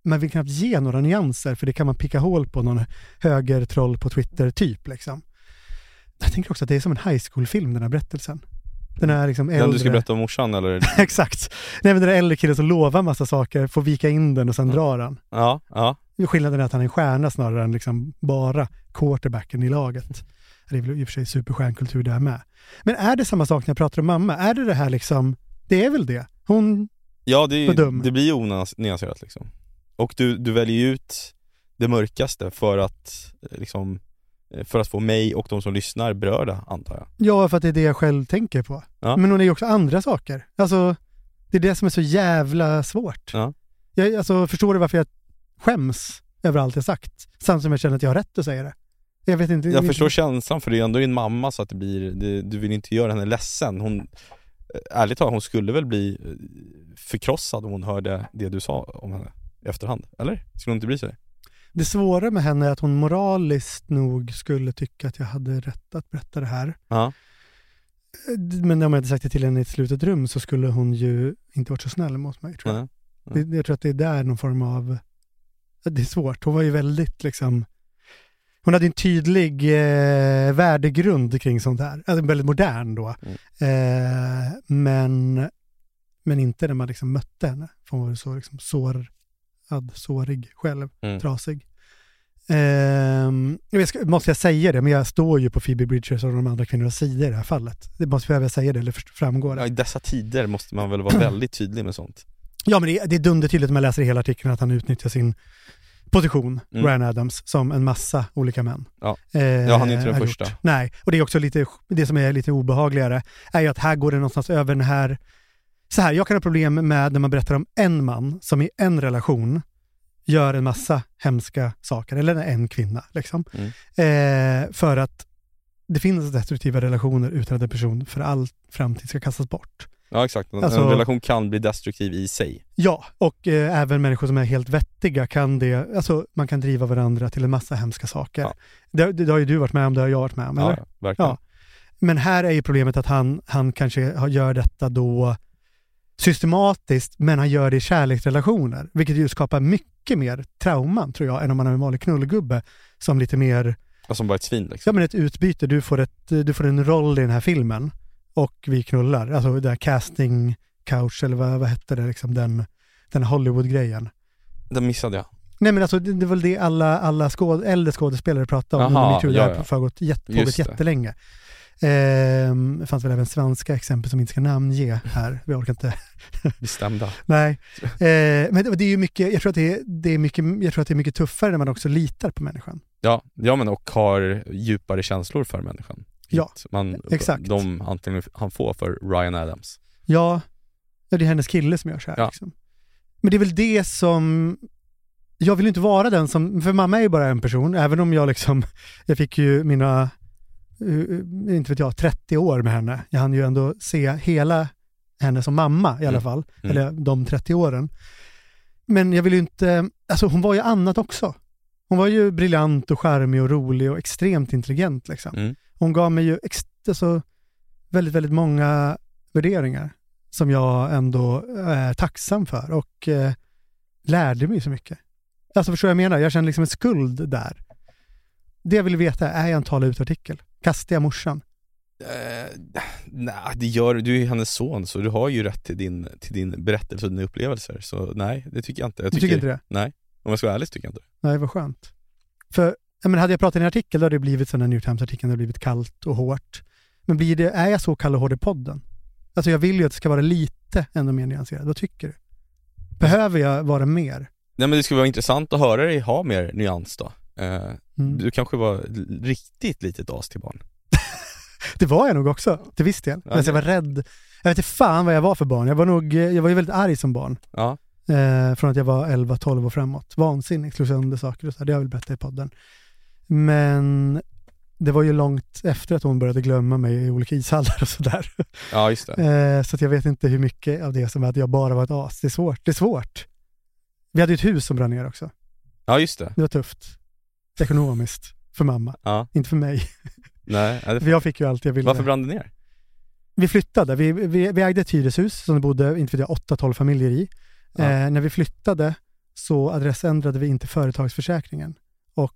man vill knappt ge några nyanser, för det kan man picka hål på någon högertroll på Twitter typ. Liksom. Jag tänker också att det är som en high school-film, den här berättelsen. Den här liksom äldre... Den du ska berätta om morsan eller? Exakt. Nej, men den där äldre killen som lovar massa saker, får vika in den och sen drar han. Ja, ja. Skillnaden är att han är en stjärna snarare än liksom bara quarterbacken i laget. Det är väl i och för sig superstjärnkultur där med. Men är det samma sak när jag pratar om mamma? Är det det här liksom, det är väl det. Hon Ja det, är dum. det blir ju onyanserat liksom. Och du, du väljer ut det mörkaste för att eh, liksom för att få mig och de som lyssnar berörda antar jag. Ja, för att det är det jag själv tänker på. Ja. Men hon är ju också andra saker. Alltså, det är det som är så jävla svårt. Ja. Jag, alltså, förstår du varför jag skäms över allt jag sagt? Samtidigt som jag känner att jag har rätt att säga det. Jag vet inte. Jag förstår känslan för det är ändå din mamma så att det blir, det, du vill inte göra henne ledsen. Hon, eh, ärligt talat, hon skulle väl bli eh, förkrossad om hon hörde det du sa om henne i efterhand, eller? Skulle hon inte bry sig? Det svåra med henne är att hon moraliskt nog skulle tycka att jag hade rätt att berätta det här. Ja, Men om jag inte sagt det till henne i ett slutet rum så skulle hon ju inte varit så snäll mot mig tror jag. nej. Det, jag tror att det är där någon form av... Det är svårt. Hon var ju väldigt liksom... Hon hade en tydlig eh, värdegrund kring sånt här. Alltså väldigt modern då. Mm. Eh, men, men inte när man liksom mötte henne. För hon var så liksom sårad, sårig själv, Mm. trasig. Ehm, jag ska, måste jag säga det, men jag står ju på Phoebe Bridgers och de andra kvinnornas sida i det här fallet. Det måste jag väl säga det, eller framgår det? Ja, I dessa tider måste man väl vara väldigt tydlig med sånt. Ja, men det, det är dundertydligt när man läser hela artikeln att han utnyttjar sin position, Mm. Ryan Adams, som en massa olika män. Ja. Eh, Ja, han är inte den första. Gjort. Nej, och det är också lite, det som är lite obehagligare är ju att här går det någonstans över den här, så här, jag kan ha problem med när man berättar om en man som i en relation gör en massa hemska saker, eller en kvinna liksom. Mm. Eh, för att det finns destruktiva relationer utan att en person för all framtid ska kastas bort. Ja exakt, en, Alltså- en relation kan bli destruktiv i sig. Ja, och eh, även människor som är helt vettiga kan det, alltså man kan driva varandra till en massa hemska saker. Ja. Det, det, det har ju du varit med om, det har jag varit med om, eller? Ja, verkligen. Ja. Men här är ju problemet att han, han kanske gör detta då systematiskt, men han gör det i kärleksrelationer, vilket ju skapar mycket mer trauman tror jag, än om man har en vanlig knullgubbe som lite mer, Ja, Som bara ett svin ja liksom. men ett utbyte, du får, ett, du får en roll i den här filmen och vi knullar, alltså det där casting couch eller vad, vad hette det, liksom den, den Hollywood-grejen. Den missade jag. Nej men alltså det, det är väl det alla, alla skåd, äldre skådespelare pratar om Jaha, under metoo. Det ja, har ja. pågått, jätt, Just pågått det. jättelänge. Ehm, det fanns väl även svenska exempel som vi inte ska namnge här. Vi orkar inte. Bestämda. Nej. Eh, men det, är ju mycket, jag tror, att det är, det är mycket, jag tror att det är mycket tuffare när man också litar på människan. Ja, ja men och har djupare känslor för människan. Ja, man, exakt. De antingen han får för Ryan Adams. Ja, det är hennes kille som gör så här. Ja. Liksom. Men det är väl det som jag vill inte vara den som, för mamma är ju bara en person, även om jag liksom, jag fick ju mina, inte vet jag, 30 år med henne. Jag hann ju ändå se hela henne som mamma i alla Mm. fall, Mm. eller de 30 åren. Men jag vill ju inte, alltså hon var ju annat också. Hon var ju briljant och charmig och rolig och extremt intelligent liksom. Mm. Hon gav mig ju ex, alltså, väldigt, väldigt många värderingar som jag ändå är tacksam för och eh, lärde mig så mycket. Alltså förstår jag menar? Jag känner liksom en skuld där. Det jag vill veta är, är jag en tala ut-artikel? Kastar jag morsan? Eh, nej, det gör du. är ju hennes son så du har ju rätt till din, till din berättelse och dina upplevelser. Så nej, det tycker jag inte. Jag Du tycker inte det? Nej, om jag ska vara ärlig så tycker jag inte det. Nej, vad skönt. För ja, men hade jag pratat i en artikel då hade det blivit sån här New Times-artikeln, det hade blivit kallt och hårt. Men blir det, är jag så kall och hård i podden? Alltså jag vill ju att det ska vara lite ändå mer nyanserat. Vad tycker du? Behöver jag vara mer? Nej men det skulle vara intressant att höra dig ha mer nyans då. Eh, Mm. Du kanske var riktigt litet as till barn. Det var jag nog också, till viss del. Ja, alltså jag var rädd. Jag vet inte fan vad jag var för barn. Jag var nog, jag var ju väldigt arg som barn. Ja, Eh, från att jag var 11-12 och framåt. Vansinnig, slog sönder saker och så. här. Det har jag väl berättat i podden. Men det var ju långt efter att hon började glömma mig i olika ishallar och sådär. ja just det. Eh, så jag vet inte hur mycket av det som är att jag bara var ett as. Det är svårt. Det är svårt. Vi hade ju ett hus som brann ner också. Ja just det. Det var tufft. Ekonomiskt. För mamma. Ja, Inte för mig. nej. ja, För det... jag fick ju allt jag ville. Varför brann det ner? Vi flyttade. Vi, vi, vi ägde ett hyreshus som det bodde, inte vet jag, 8-12 familjer i. Ja. Eh, när vi flyttade så adressändrade vi inte företagsförsäkringen. Och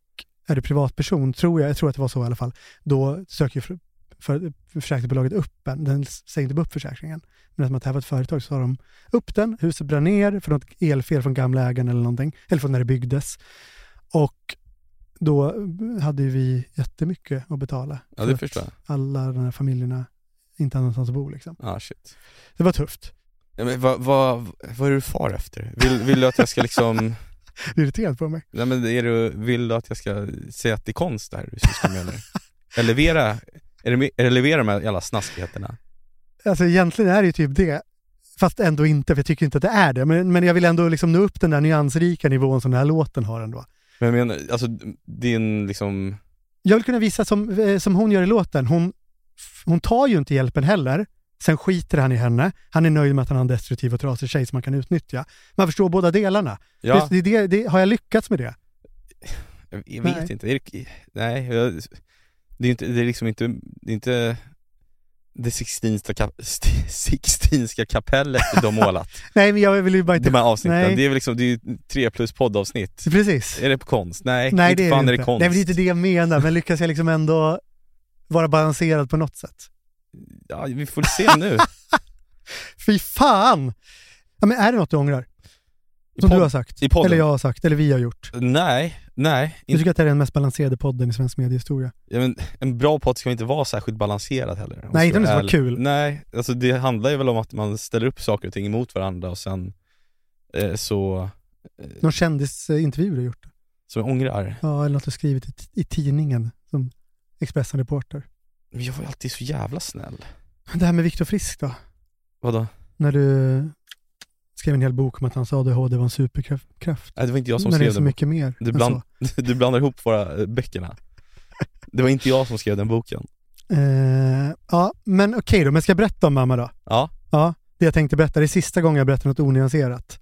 är du privatperson, tror jag, jag tror att det var så i alla fall, då söker ju för, för, försäkringsbolaget upp en. Den säger inte upp försäkringen. Men eftersom att det här var ett företag så sa de upp den, huset brann ner för något elfel från gamla ägaren eller någonting, eller från när det byggdes. Och då hade vi jättemycket att betala. Ja det förstår jag. Alla de här familjerna inte hade någonstans att bo liksom. Ja shit. Det var tufft. Ja, men vad, vad, vad är du far efter? Vill, vill du att jag ska liksom, Du är irriterad på mig. nej men är du, vill du att jag ska säga att det är konst det här du sysslar med eller? Är levera, är det, är det levera de här jävla snaskigheterna? Alltså egentligen är det ju typ det. Fast ändå inte, för jag tycker inte att det är det. Men, men jag vill ändå liksom nå upp den där nyansrika nivån som den här låten har ändå. Men jag menar, alltså din liksom, Jag vill kunna visa som, eh, som hon gör i låten. Hon, hon tar ju inte hjälpen heller. Sen skiter han i henne. Han är nöjd med att han har en destruktiv och trasig tjej som man kan utnyttja. Man förstår båda delarna. ja, Det, det, det, har jag lyckats med det? jag, vet Nej. inte, nej, jag, det är inte, det är liksom inte, det är inte det Sixtinska, kap, Sixtinska kapellet de målat, Nej, men jag vill ju bara inte... de här avsnitten. Nej. Det är väl liksom, det är ju tre plus poddavsnitt. Precis. Är det på konst? Nej, Nej, inte det är fan det är det konst. Nej, men det är inte det jag menar. Men lyckas jag liksom ändå vara balanserad på något sätt? Ja, vi får se nu. Fy fan! Ja, men är det något du ångrar? Som du har sagt? i podden? Eller jag har sagt? Eller vi har gjort? Nej, nej. Du tycker att det är den mest balanserade podden i svensk mediehistoria? ja, men en bra podd ska inte vara särskilt balanserad heller. Nej, inte om det ska vara kul. Nej, alltså det handlar ju väl om att man ställer upp saker och ting emot varandra och sen eh, så, Någon kändisintervju du har gjort? så jag ångrar. Ja, eller något du skrivit i, i tidningen som Expressen-reporter. Men jag var ju alltid så jävla snäll. Det här med Viktor Frisk då? Vadå? När du skrev en hel bok om att hans ADHD var en superkraft. Nej, det var inte jag som Men det är skrev så den. mycket mer Du, bland, du blandar ihop våra eh, böckerna. Det var inte jag som skrev den boken. Eh, ja, men okej då. Men ska jag berätta om mamma då? Ja, Ja, det jag tänkte berätta. Det är sista gången jag berättar något onyanserat.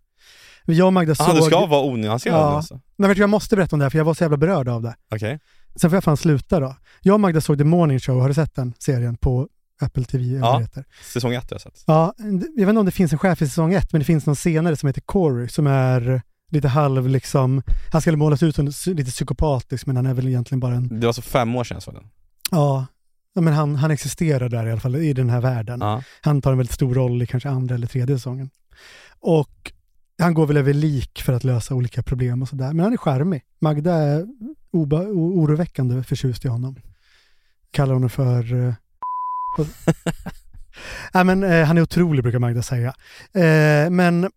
Jag och Magda ah, såg... du ska vara onyanserad Ja. alltså? Nej, vet du, jag måste berätta om det här för jag var så jävla berörd av det. Okej. Sen får jag fan sluta då. Jag och Magda såg The Morning Show, har du sett den serien på Apple TV? eller Ja. heter? Säsong ett har jag sett. Ja, jag vet inte om det finns en chef i säsong ett, men det finns någon senare som heter Corey som är lite halv liksom, han ska målas ut som lite psykopatisk men han är väl egentligen bara en, Det var alltså fem år sedan jag såg den. ja, men han, han existerar där i alla fall i den här världen. Ja. Han tar en väldigt stor roll i kanske andra eller tredje säsongen. Och han går väl över lik för att lösa olika problem och sådär. Men han är charmig. Magda är oba, oroväckande förtjust i honom. Kallar honom för... Nej, men, eh, han är otrolig brukar Magda säga. Eh, men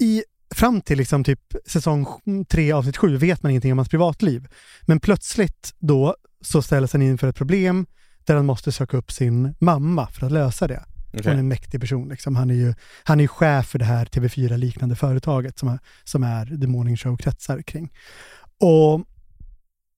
i, fram till liksom typ säsong 3 avsnitt 7 vet man ingenting om hans privatliv. Men plötsligt då så ställs han inför ett problem där han måste söka upp sin mamma för att lösa det. Okej. Hon är en mäktig person. Liksom. Han är ju han är ju chef för det här TV4-liknande företaget som är, som är The Morning Show kretsar kring. Och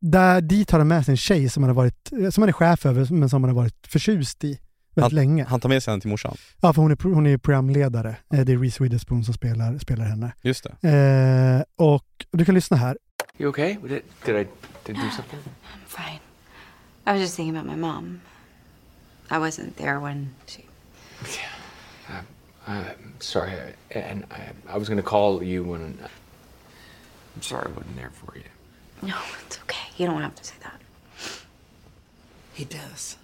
där, dit har han med sig en tjej som han, har varit, som han är chef över men som han har varit förtjust i väldigt länge. Han tar med sig henne till morsan. Ja, för hon är, hon är programledare. Eh, Det är Reese Witherspoon som spelar, spelar henne. Just det. Eh, och du kan lyssna här. You okay? Did, did I did I do something? I'm fine. I was just thinking about my mom. I wasn't there when she. I'm sorry, I, and I, I was gonna call you when. I'm sorry I wasn't there for you. No, it's okay. You don't have to say that. He does.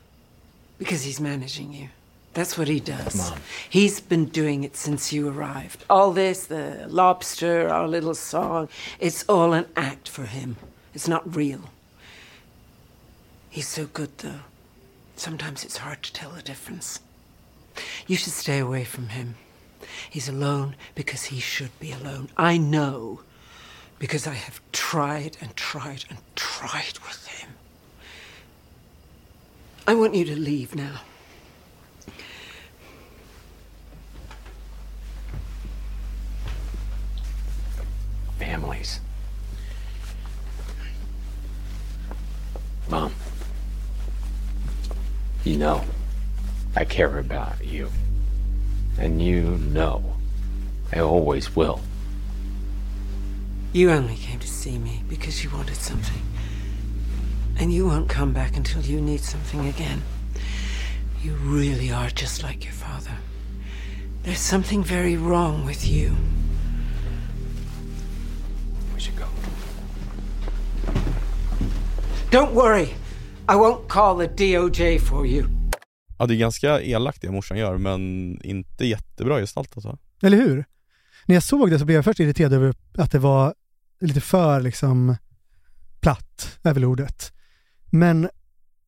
Because he's managing you. That's what he does. Mom. He's been doing it since you arrived. All this, the lobster, our little song, it's all an act for him. It's not real. He's so good, though. Sometimes it's hard to tell the difference. You should stay away from him. He's alone because he should be alone. I know because I have tried and tried and tried with him. I want you to leave now. Families. Mom. You know, I care about you. And you know, I always will. You only came to see me because you wanted something. And you won't come back until you need something again. You really are just like your father. There's something very wrong with you. We should go. Don't worry. I won't call the DOJ for you. Ja, det är ganska elakt det morsan gör, men inte jättebra gestaltat va? Eller hur? När jag såg det så blev jag först irriterad över att det var lite för liksom platt, är väl ordet. Men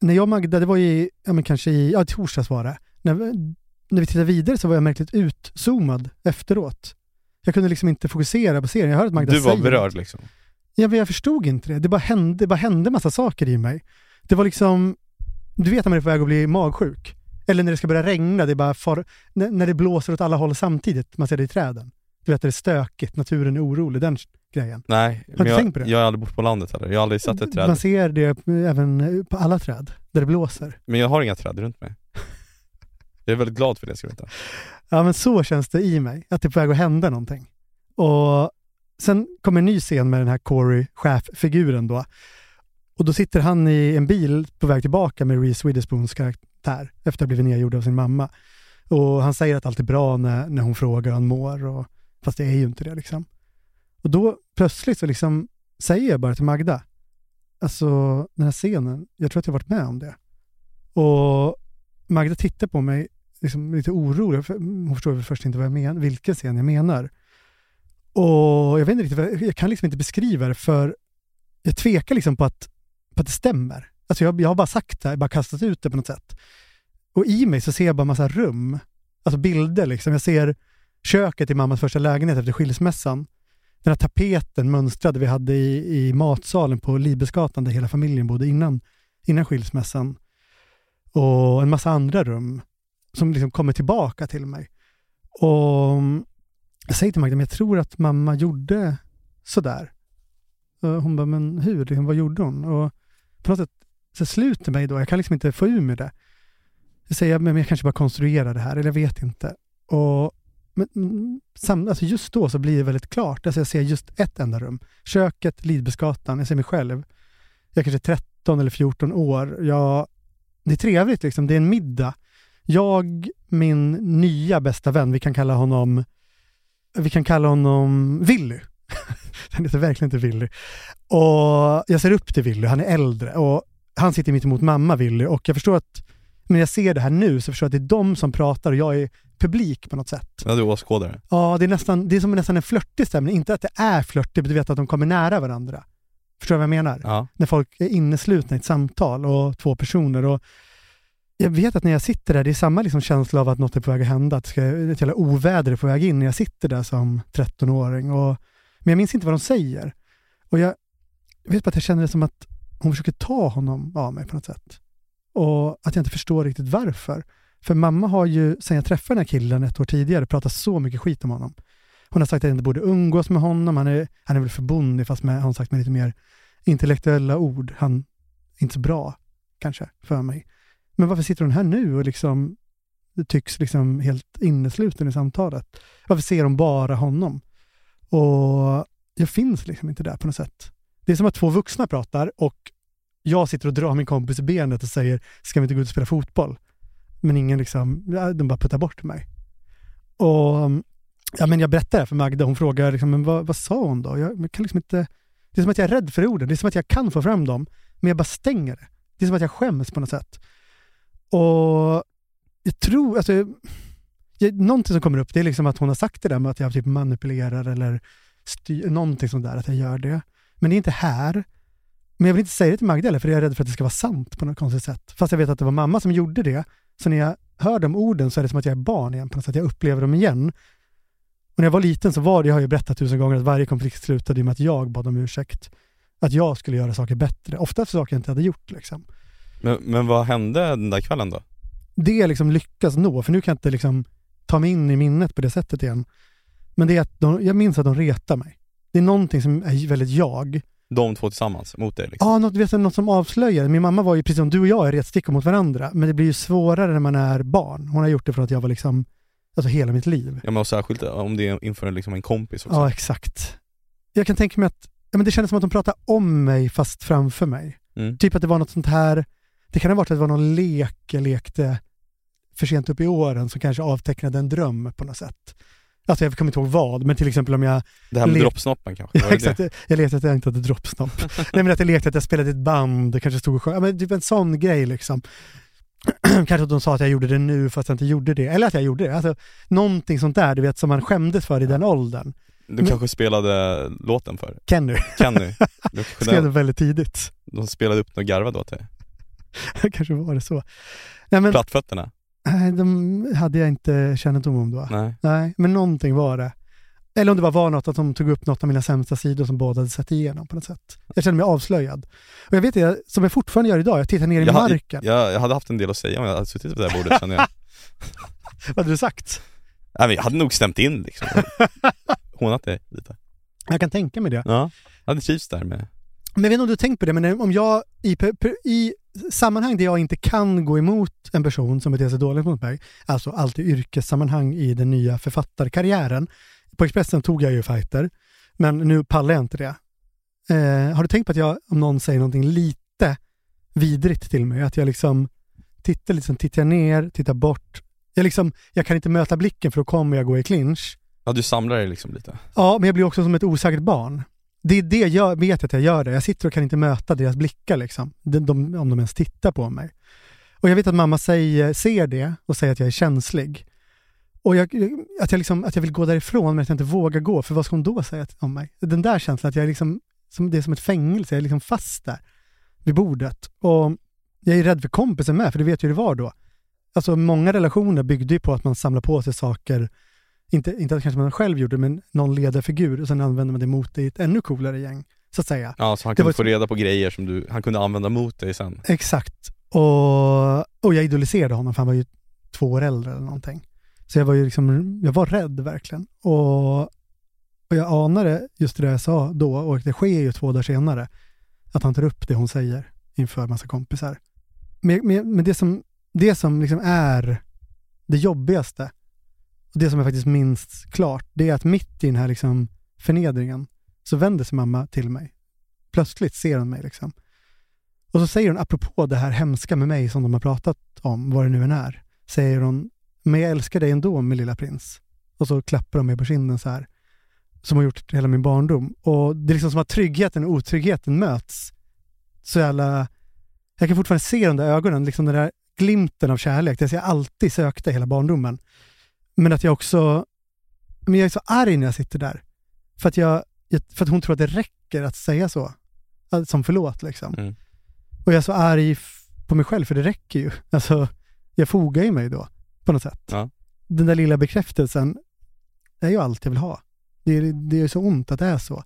när jag och Magda, det var i, ja men kanske i, ja torsdags var det, när, när vi tittade vidare så var jag märkligt utzoomad efteråt. Jag kunde liksom inte fokusera på serien. Jag hörde att Magda Du var säger berörd liksom. Ja, men jag förstod inte det. Det bara hände, det bara hände massa saker i mig. Det var liksom, du vet när man är på väg att bli magsjuk. Eller när det ska börja regna, det bara far, när, när det blåser åt alla håll samtidigt, man ser det i träden. Du vet, det är stökigt, naturen är orolig, den grejen. Nej, du men jag, tänkt på det? jag har aldrig bott på landet heller. Jag har aldrig sett ett träd. Man ser det även på alla träd, där det blåser. Men jag har inga träd runt mig. Jag är väldigt glad för det, ska du veta. Ja, men så känns det i mig, att det är på väg att hända någonting. Och sen kommer en ny scen med den här Corey, cheffiguren då. Och då sitter han i en bil på väg tillbaka med Reese Witherspoons karaktär, efter att ha blivit nedgjord av sin mamma. Och han säger att allt är bra när, när hon frågar hur han mår, och, fast det är ju inte det liksom. Och då plötsligt så liksom säger jag bara till Magda, alltså den här scenen, jag tror att jag varit med om det. Och Magda tittar på mig liksom lite orolig, för hon förstår väl först inte vad jag menar, vilken scen jag menar. Och jag vet inte riktigt, jag kan liksom inte beskriva det för jag tvekar liksom på att, på att det stämmer. Alltså jag, jag har bara sagt det, här, bara kastat ut det på något sätt. Och i mig så ser jag bara massa rum, alltså bilder liksom. Jag ser köket i mammas första lägenhet efter skilsmässan. Den här tapeten mönstrade vi hade i, i matsalen på Libesgatan där hela familjen bodde innan, innan skilsmässan. Och en massa andra rum som liksom kommer tillbaka till mig. Och mm, jag säger till Magda, men jag tror att mamma gjorde sådär. Och hon bara, men hur? Liksom, vad gjorde hon? Och på något sätt så sluter mig då, jag kan liksom inte få ur mig det. Jag säger, men jag kanske bara konstruerar det här, eller jag vet inte. Och, men, sam, alltså just då så blir det väldigt klart. Alltså jag ser just ett enda rum. Köket, Lidbesgatan, jag ser mig själv. Jag är kanske 13 eller 14 år. Jag, det är trevligt liksom, det är en middag. Jag, min nya bästa vän, vi kan kalla honom vi kan kalla honom Willy. han heter verkligen inte Willy. Och jag ser upp till Willy, han är äldre och han sitter mitt emot mamma Willy och jag förstår att när jag ser det här nu så förstår jag att det är de som pratar och jag är publik på något sätt. Ja, du är åskådare. Ja, det är, nästan, det är som nästan en flörtig stämning. Inte att det är flörtigt, men du vet att de kommer nära varandra. Förstår du vad jag menar? Ja. När folk är inneslutna i ett samtal och två personer. Och jag vet att när jag sitter där, det är samma liksom känsla av att något är på väg att hända. Att ska, ett jävla oväder är på väg in när jag sitter där som 13-åring. Och, men jag minns inte vad de säger. Och jag, jag vet bara att jag känner det som att hon försöker ta honom av mig på något sätt. Och att jag inte förstår riktigt varför. För mamma har ju, sen jag träffade den här killen ett år tidigare, pratat så mycket skit om honom. Hon har sagt att jag inte borde umgås med honom, han är, han är väl förbundig fast med, har hon sagt med lite mer intellektuella ord. Han är inte så bra, kanske, för mig. Men varför sitter hon här nu och liksom tycks liksom helt innesluten i samtalet? Varför ser hon bara honom? Och jag finns liksom inte där på något sätt. Det är som att två vuxna pratar och jag sitter och drar min kompis i benet och säger ska vi inte gå ut och spela fotboll? Men ingen liksom, de bara puttar bort mig. Och ja, men jag berättar det här för Magda, hon frågar liksom, men vad, vad sa hon då? Jag, jag kan liksom inte, det är som att jag är rädd för orden, det är som att jag kan få fram dem, men jag bara stänger det. Det är som att jag skäms på något sätt. Och jag tror, alltså, jag, någonting som kommer upp, det är liksom att hon har sagt det där med att jag typ manipulerar eller styr, någonting sånt där, att jag gör det. Men det är inte här. Men jag vill inte säga det till Magda heller, för jag är rädd för att det ska vara sant på något konstigt sätt. Fast jag vet att det var mamma som gjorde det. Så när jag hör de orden så är det som att jag är barn igen på något sätt. Jag upplever dem igen. Och när jag var liten så var det, jag har ju berättat tusen gånger, att varje konflikt slutade med att jag bad om ursäkt. Att jag skulle göra saker bättre. Ofta för saker jag inte hade gjort liksom. Men, men vad hände den där kvällen då? det liksom lyckas nå, för nu kan jag inte liksom ta mig in i minnet på det sättet igen. Men det är att de, jag minns att de retar mig. Det är någonting som är väldigt jag. De två tillsammans mot dig liksom? Ja, något, vet du, något som avslöjar. Min mamma var ju precis som du och jag är retstickor mot varandra, men det blir ju svårare när man är barn. Hon har gjort det för att jag var liksom, alltså hela mitt liv. Ja men och särskilt om det är inför liksom en kompis också. Ja, exakt. Jag kan tänka mig att, ja, men det kändes som att de pratade om mig fast framför mig. Mm. Typ att det var något sånt här, det kan ha varit att det var någon lek jag lekte för sent upp i åren som kanske avtecknade en dröm på något sätt. Alltså jag kommer inte ihåg vad, men till exempel om jag... Det här med le- droppsnoppen kanske? Ja, exakt. det? Jag lekte att jag inte hade droppsnopp. Nej men att jag lekte att jag spelade ett band, kanske stod och sjöng. Ja, men typ en sån grej liksom. kanske att de sa att jag gjorde det nu fast jag inte gjorde det. Eller att jag gjorde det. Alltså, någonting sånt där, du vet, som man skämdes för i den åldern. Du kanske spelade låten för? Kenny. Kenny? Du Skrev den- väldigt tidigt. De spelade upp och garvade åt dig? kanske var det så. Nej, men, Plattfötterna? Nej, de hade jag inte kännedom om då. Nej. Nej, men någonting var det. Eller om det bara var något att de tog upp något av mina sämsta sidor som båda hade sett igenom på något sätt. Jag kände mig avslöjad. Och jag vet det, som jag fortfarande gör idag, jag tittar ner i Jag, marken. jag, jag hade haft en del att säga om jag hade suttit på det här bordet känner jag. Vad hade du sagt? Nej, men jag hade nog stämt in liksom. Hånat dig lite. Jag kan tänka mig det. Ja, jag hade trivts där med. Men jag vet inte om du har tänkt på det, men om jag i, i sammanhang där jag inte kan gå emot en person som beter sig dåligt mot mig, alltså alltid yrkessammanhang i den nya författarkarriären. På Expressen tog jag ju fighter, men nu pallar jag inte det. Eh, har du tänkt på att jag, om någon säger någonting lite vidrigt till mig, att jag liksom tittar, liksom, tittar ner, tittar bort. Jag, liksom, jag kan inte möta blicken för då kommer jag gå i clinch. Ja, du samlar dig liksom lite. Ja, men jag blir också som ett osäkert barn. Det är det jag vet att jag gör det. Jag sitter och kan inte möta deras blickar liksom. De, de, om de ens tittar på mig. Och jag vet att mamma säger, ser det och säger att jag är känslig. Och jag, att, jag liksom, att jag vill gå därifrån men att jag inte vågar gå, för vad ska hon då säga om mig? Den där känslan att jag är liksom, som, det är som ett fängelse, jag är liksom fast där vid bordet. Och jag är rädd för kompisen med, för du vet ju hur det var då. Alltså många relationer byggde ju på att man samlar på sig saker inte, inte att kanske man själv gjorde, men någon ledarfigur och sen använder man det mot det i ett ännu coolare gäng, så att säga. Ja, så han kunde få reda på grejer som du, han kunde använda mot dig sen. Exakt. Och, och jag idoliserade honom, för han var ju två år äldre eller någonting. Så jag var ju liksom, jag var rädd verkligen. Och, och jag anade just det jag sa då, och det sker ju två dagar senare, att han tar upp det hon säger inför massa kompisar. Men, men, men det som, det som liksom är det jobbigaste, det som jag faktiskt minns klart, det är att mitt i den här liksom förnedringen så vänder sig mamma till mig. Plötsligt ser hon mig liksom. Och så säger hon, apropå det här hemska med mig som de har pratat om, vad det nu än är, säger hon, men jag älskar dig ändå min lilla prins. Och så klappar hon mig på kinden så här, som har gjort hela min barndom. Och det är liksom som att tryggheten och otryggheten möts. Så jävla, jag kan fortfarande se de där ögonen, liksom den där glimten av kärlek, det jag alltid sökte hela barndomen. Men att jag också, men jag är så arg när jag sitter där. För att, jag, för att hon tror att det räcker att säga så. Som förlåt liksom. Mm. Och jag är så arg på mig själv, för det räcker ju. Alltså, jag fogar ju mig då, på något sätt. Ja. Den där lilla bekräftelsen är ju allt jag vill ha. Det är, det är så ont att det är så.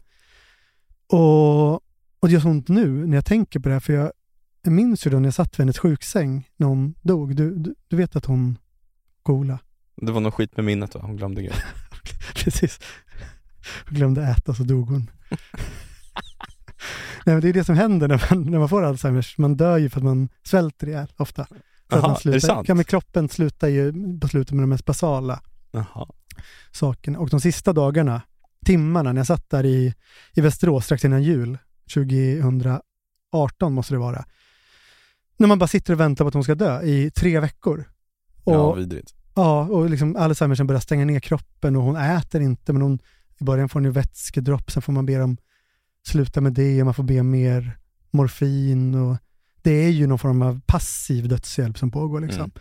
Och, och det gör så ont nu när jag tänker på det här, för jag, jag minns ju då när jag satt vid hennes sjuksäng när hon dog. Du, du, du vet att hon Gola. Det var något skit med minnet va? Hon glömde grejer. Precis. Hon glömde äta så dog hon. Nej, men det är det som händer när man, när man får Alzheimers. Man dör ju för att man svälter ihjäl ofta. Att Jaha, man är det slutar, sant? Ja, men kroppen slutar ju på slutet med de mest basala Jaha. sakerna. Och de sista dagarna, timmarna, när jag satt där i, i Västerås strax innan jul, 2018 måste det vara. När man bara sitter och väntar på att hon ska dö i tre veckor. Och, Ja, vidrigt. Ja, och liksom Alzheimersen börjar stänga ner kroppen och hon äter inte, men hon, i början får hon ju vätskedropp, sen får man be dem sluta med det och man får be om mer morfin och det är ju någon form av passiv dödshjälp som pågår liksom. Mm.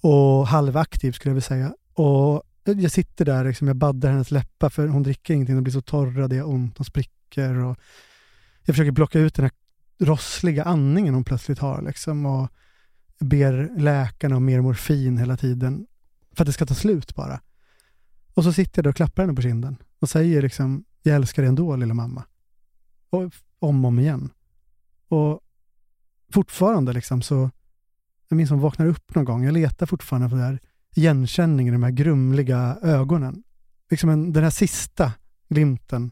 Och halvaktiv skulle jag vilja säga. Och jag sitter där, liksom, jag baddar hennes läppar för hon dricker ingenting, de blir så torra, det gör ont, de spricker och jag försöker plocka ut den här rossliga andningen hon plötsligt har liksom och ber läkarna om mer morfin hela tiden för att det ska ta slut bara. Och så sitter jag där och klappar henne på kinden och säger liksom, jag älskar dig ändå lilla mamma. Och om och om igen. Och fortfarande liksom så, jag minns hon vaknar upp någon gång, jag letar fortfarande på den här igenkänningen, de här grumliga ögonen. Liksom en, den här sista glimten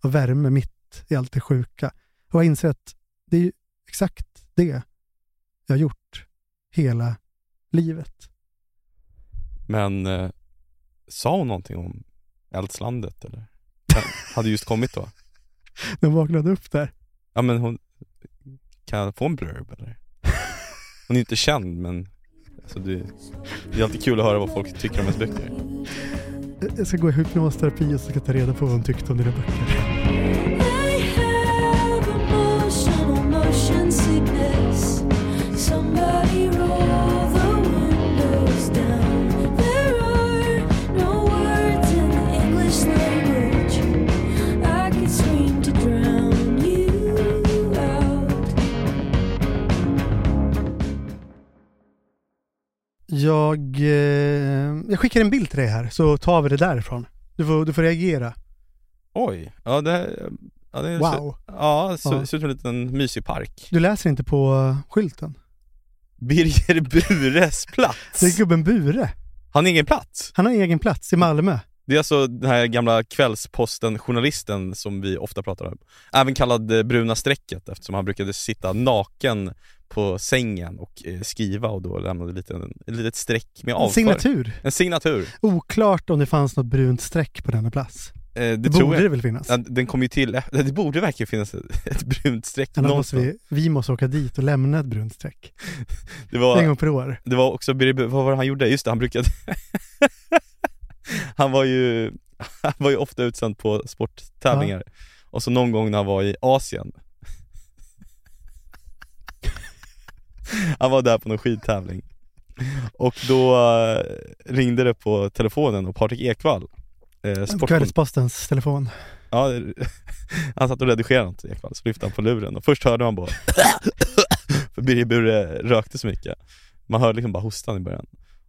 av värme mitt i allt det sjuka. Och jag inser att det är ju exakt det jag har gjort hela livet. Men eh, sa hon någonting om eldslandet eller? Den hade just kommit då? Den vaknade upp där. Ja men hon, kan jag få en blurb eller? Hon är inte känd men alltså, det, det är alltid kul att höra vad folk tycker om ens böcker. Jag ska gå i hypnosterapi och så ska ta reda på vad hon tyckte om dina böcker. Out. Jag skickar en bild till dig här så tar vi det därifrån. Du får, du får reagera. Oj, ja det, ja, det är Wow. Ja, det ser Ja. ser ut som en liten mysig park. Du läser inte på skylten. Birger Bures plats. Det är gubben Bure. Han har egen plats. Han har egen plats i Malmö. Det är alltså den här gamla Kvällsposten-journalisten som vi ofta pratar om. Även kallad eh, Bruna strecket eftersom han brukade sitta naken på sängen och eh, skriva och då lämnade lite, en, ett litet streck med En avföring. signatur. En signatur. Oklart om det fanns något brunt streck på denna plats. Eh, det Det borde jag. det väl finnas? Ja, Den kom ju till, det borde verkligen finnas ett, ett brunt streck någonstans. måste vi, vi måste åka dit och lämna ett brunt streck. Det var, En gång per år. Det var också, vad var det han gjorde? Just det, han brukade Han var ju, han var ju ofta utsänd på sporttävlingar Och så någon gång när han var i Asien Han var där på någon skidtävling Och då eh, ringde det på telefonen och Patrik Ekwall eh, Kvällspostens telefon. Ja, han satt och redigerade något Ekwall, så lyfte han på luren och först hörde man bara För Birger Bure rökte så mycket Man hörde liksom bara hostan i början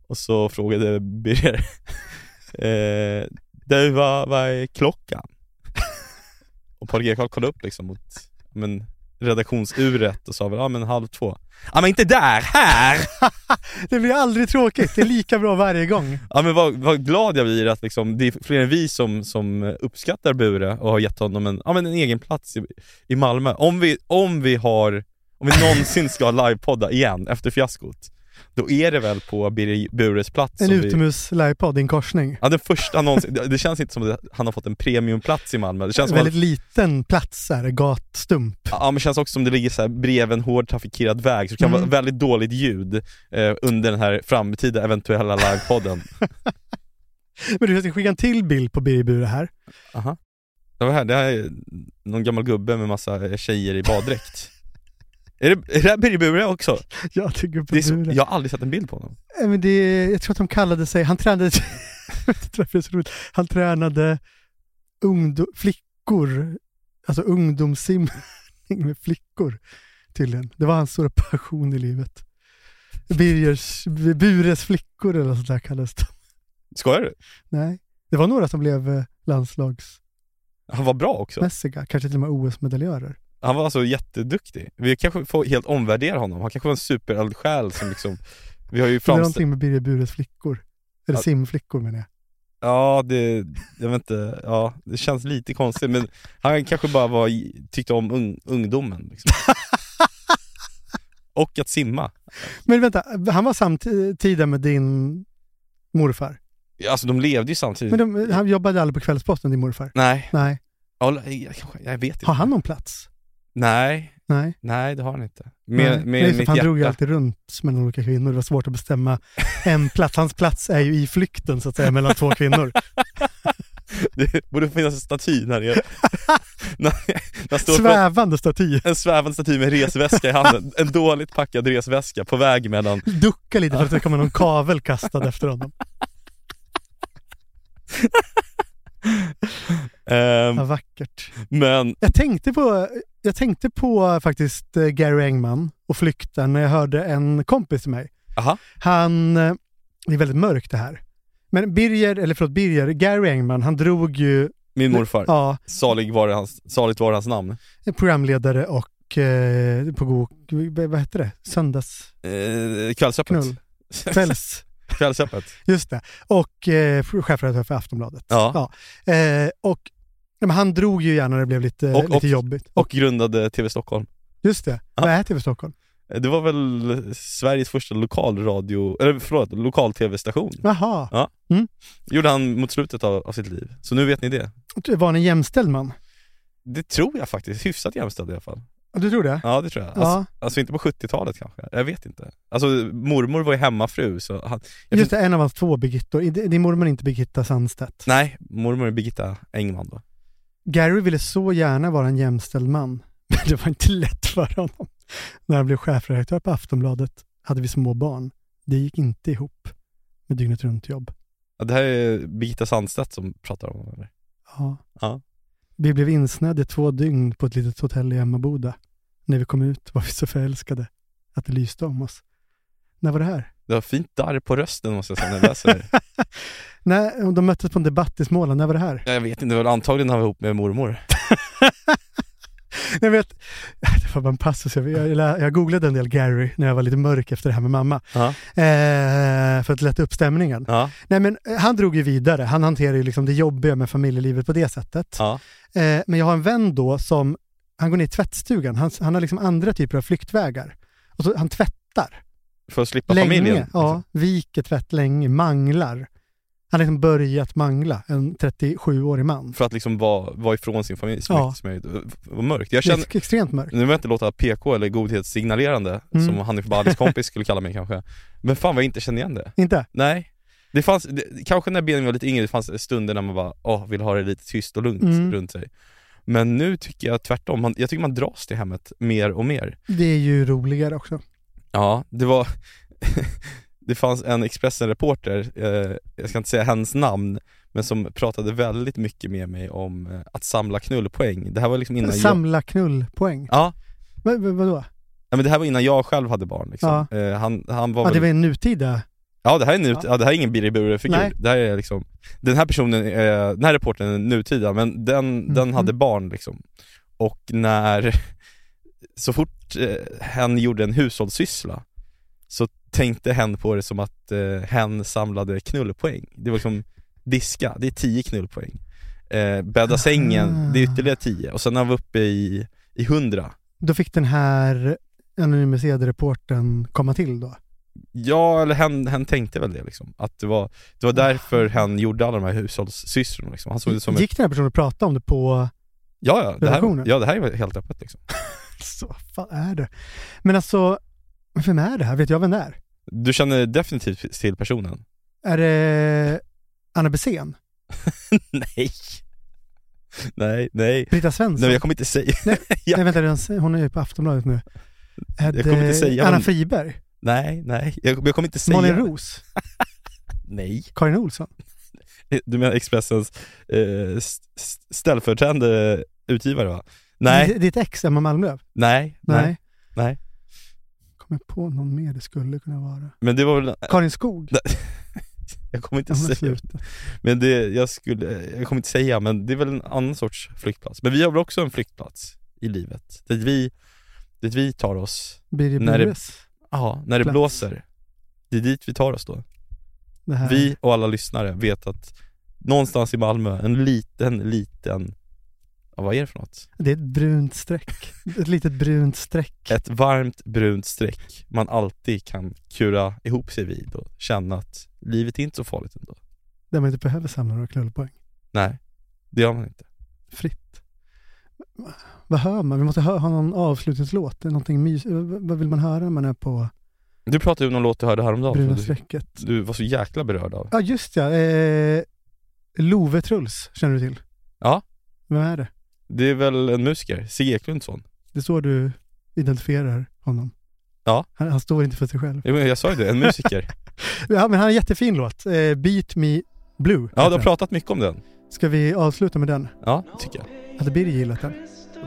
Och så frågade Birger eh, Du, vad, vad är klockan? Och Patrik Ekwall kollade upp liksom mot men, redaktionsuret och sa väl ja men halv två Ja men inte där, här! Det blir aldrig tråkigt. Det är lika bra varje gång. Ja men vad, vad glad jag blir att liksom, det är fler än vi som, som uppskattar Bure och har gett honom en, ja, men en egen plats i, i Malmö. Om vi, om vi har, om vi någonsin ska livepodda igen efter fiaskot, då är det väl på Birger Bures plats En som vi, utomhus livepodd i en korsning. Ja den första någonsin, det, känns inte som att han har fått en premiumplats i Malmö. Det känns En som att, väldigt liten plats här, gatstump. ja men det känns också som det ligger så här bredvid en hårt trafikerad väg, så det kan Mm. vara väldigt dåligt ljud eh, under den här framtida eventuella livepodden. Men du, jag ska skicka en till bild på Birger Bure här. Aha. Det var här, det här är någon gammal gubbe med massa tjejer i baddräkt. Är, det, är det här Birger Bure också? Jag tycker på Det är så, Bure. jag har aldrig sett en bild på honom. Eh, Men det, jag tror att de kallade sig, han tränade, jag vet inte varför det är så roligt, han tränade ungdo, flickor, alltså ungdomssimning med flickor tydligen. Det var hans stora passion i livet. Birgers, Bures flickor eller något sånt där kallades de. Skojar du? Nej, det var några som blev eh, landslagsmässiga, Han var bra också. kanske till och med OS-medaljörer. Han var alltså jätteduktig. Vi kanske får helt omvärdera honom. Han kanske var en supereldsjäl som liksom Vi har ju Det är framställt... någonting med Birger Bures flickor. Eller Ja. simflickor menar jag. Ja, det, jag vet inte, ja, det känns lite konstigt men han kanske bara var, tyckte om ung, ungdomen liksom. Och att simma. Men vänta, han var samtida med din morfar? Alltså de levde ju samtidigt. Men de, han jobbade aldrig på Kvällsposten, din morfar? Nej. Nej. Ja, jag, kanske- jag vet inte. Har han någon plats? Nej. Nej. Nej, det har han inte. Nej. Med, Men med att mitt han hjärta. drog ju alltid runt mellan olika kvinnor. Det var svårt att bestämma en plats. Hans plats är ju i flykten så att säga mellan två kvinnor. Det borde finnas en staty när det på- Svävande staty. En svävande staty med resväska i handen. En dåligt packad resväska på väg mellan Ducka lite för att det kommer någon kavel kastad efter honom. Ehm, Ja, vackert. Men Jag tänkte på, jag tänkte på faktiskt eh, Gary Engman och flykten när jag hörde en kompis till mig. Aha. Han, eh, det är väldigt mörkt det här. Men Birger, eller förlåt Birger, Gary Engman, han drog ju min morfar, Ja. salig var hans, saligt var hans namn. programledare och eh, på god, vad heter det? Söndags... Eh, kvällsöppet. Kvälls... Kvällsöppet. Just det. Och eh, chefredaktör för Aftonbladet. Ja. Ja. Eh, och men han drog ju gärna när det blev lite, Och- lite och- jobbigt. Och grundade TV Stockholm. Just det. Vad är TV Stockholm? Eh, Det var väl Sveriges första lokalradio, eller förlåt, lokal-tv-station. Jaha. Ja. Mm. Gjorde han mot slutet av, av sitt liv. Så nu vet ni det. Var han en jämställd man? Det tror jag faktiskt, hyfsat jämställd i alla fall. Du tror det? Ja det tror jag. Ja. Alltså, alltså inte på 70-talet kanske, jag vet inte. Alltså mormor var ju hemmafru så han, Just det, en av hans två Birgittor. Din mormor är inte Birgitta Sandstedt. Nej, mormor är Birgitta Engman då. Gary ville så gärna vara en jämställd man. Men det var inte lätt för honom. När han blev chefredaktör på Aftonbladet hade vi små barn. Det gick inte ihop med dygnet runt jobb. Ja, det här är Birgitta Sandstedt som pratar om det. Ja. Ja. Vi blev insnöade två dygn på ett litet hotell i Emmaboda. När vi kom ut var vi så förälskade att det lyste om oss. När var det här? Du har fint darr på rösten måste jag säga när jag läser det. Nej, de möttes på en debatt i Småland, när var det här? Jag vet inte, det var antagligen när han var ihop med mormor. Jag vet, det var bara en passus, jag, jag, jag googlade en del Gary när jag var lite mörk efter det här med mamma. Ja. Eh, för att lätta upp stämningen. Ja. Nej men eh, han drog ju vidare, han hanterar ju liksom det jobbiga med familjelivet på det sättet. Ja. Eh, men jag har en vän då som, han går ner i tvättstugan, han, han har liksom andra typer av flyktvägar. Och så, han tvättar. För att slippa länge, familjen. ja, viker tvätt länge, manglar. Han har liksom börjat mangla, en 37-årig man. För att liksom vara, vara ifrån sin familj så mycket som möjligt. Och mörkt. Jag känner, extremt mörkt. nu vill jag inte låta PK eller godhetssignalerande, Mm. som Hanif Balis kompis skulle kalla mig kanske. Men fan vad jag inte känner igen det. Inte? Nej. Det fanns, det, kanske när Benjamin var lite yngre, det fanns stunder när man bara åh, vill ha det lite tyst och lugnt Mm. runt sig. Men nu tycker jag tvärtom, man, jag tycker man dras till hemmet mer och mer. Det är ju roligare också. Ja, det var Det fanns en Expressen-reporter, eh, jag ska inte säga hennes namn, men som pratade väldigt mycket med mig om eh, att samla knullpoäng. Det här var liksom innan jag... Samla knullpoäng. Ja, Vad, vad, vadå? ja, men det här var innan jag själv hade barn liksom. Ja. eh, han, han var Ja, det väl... var en nutida... Ja det här är, nut... ja. det här är ingen Birger Bure-figur, det här är liksom Den här personen, är... den här reportern är nutida, men den, den Mhm. hade barn liksom Och när, så fort eh, hen gjorde en hushållssyssla Så tänkte hen på det som att eh, hen samlade knullpoäng Det var liksom diska, det är 10 knullpoäng eh, Bädda sängen, det är ytterligare 10 och sen när han var uppe i, i 100 Då fick den här anonymiserade reporten komma till då? Ja, eller hen, hen tänkte väl det liksom, att det var, det var därför hen gjorde alla de här hushållssysslorna liksom. Han såg det som ett, Gick den här personen att prata om det på... ja, ja, det här, redaktionen? ja, det här är helt öppet liksom. Så vad fan är det? Men alltså, vem är det här? Vet jag vem det är? Du känner definitivt till personen? Är det Anna Bessén? nej. Nej, nej. Britta Svensson? Nej, jag kommer inte säga. Nej, nej vänta, hon är ju på Aftonbladet nu. Är Jag kommer inte säga Anna vem- Friberg? Nej, nej. Jag, jag kommer inte säga. Malin Ros? Nej. Karin Olsson? Du menar Expressens eh, st- st- ställföreträdande utgivare va? Nej, Ditt- Ditt ex, Emma Malmlöv? nej, Nej. nej, nej. Kommer på någon mer det skulle kunna vara. Men det var väl... Karin Skog? Jag kommer inte säga. slutat. Men det, jag skulle, jag kommer inte säga, men det är väl en annan sorts flyktplats. Men vi har väl också en flyktplats i livet. Dit vi, dit vi tar oss, Birger när det, ja, när det plats. blåser. Det är dit vi tar oss då. Vi och alla lyssnare vet att någonstans i Malmö, en liten, liten, ja, vad är det för något? Det är ett brunt streck. Ett litet brunt streck. Ett varmt brunt streck man alltid kan kura ihop sig vid och känna att livet är inte så farligt ändå. Där man inte behöver samla några knullpoäng. Nej, det gör man inte. Fritt. Vad hör man? Vi måste ha någon avslutningslåt. Någonting mys- vad vill man höra när man är på Du pratade ju om någon låt du hörde häromdagen bruna du, strecket? du var så jäkla berörd av. Ja, just ja. Eh, Love Truls känner du till? Ja. Vem är det? Det är väl en musiker, Sigge Eklundsson? Det är så du identifierar honom. Ja. Han, han står inte för sig själv. Jo, men Jag sa ju det, en musiker. Ja, men han har en jättefin låt. Eh, Beat Me Blue. Ja, du har pratat mycket om den. Ska vi avsluta med den? Ja, tycker jag. Hade Birger gillat den?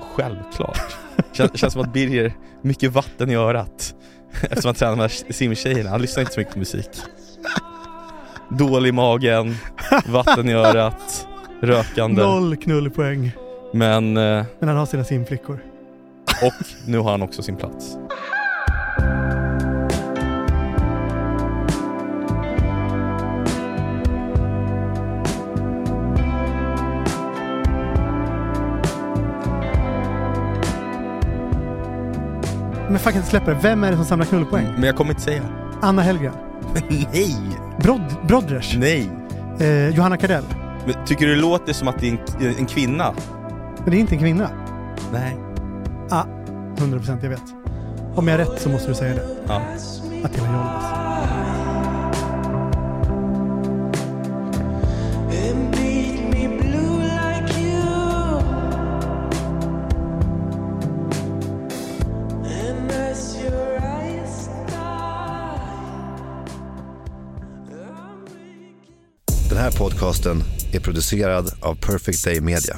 Självklart. Känns, känns som att Birger, mycket vatten i örat. Eftersom han tränar med simtjejerna, han lyssnar inte så mycket på musik. Dålig i magen, vatten i örat, rökande. Noll knullpoäng. Men, eh, Men han har sina simflickor. och nu har han också sin plats. Men inte släppa det. Vem är det som samlar knullpoäng? Men jag kommer inte säga. Anna Hellgren. Nej! Brod, Brodrers. Nej! Eh, Johanna Kardell. Men tycker du det låter som att det är en, en kvinna? Men det är inte en kvinna. Nej. Ah, 100% jag vet. Om jag har rätt så måste du säga det. Ja. Attila Jolles. Den här podcasten är producerad av Perfect Day Media.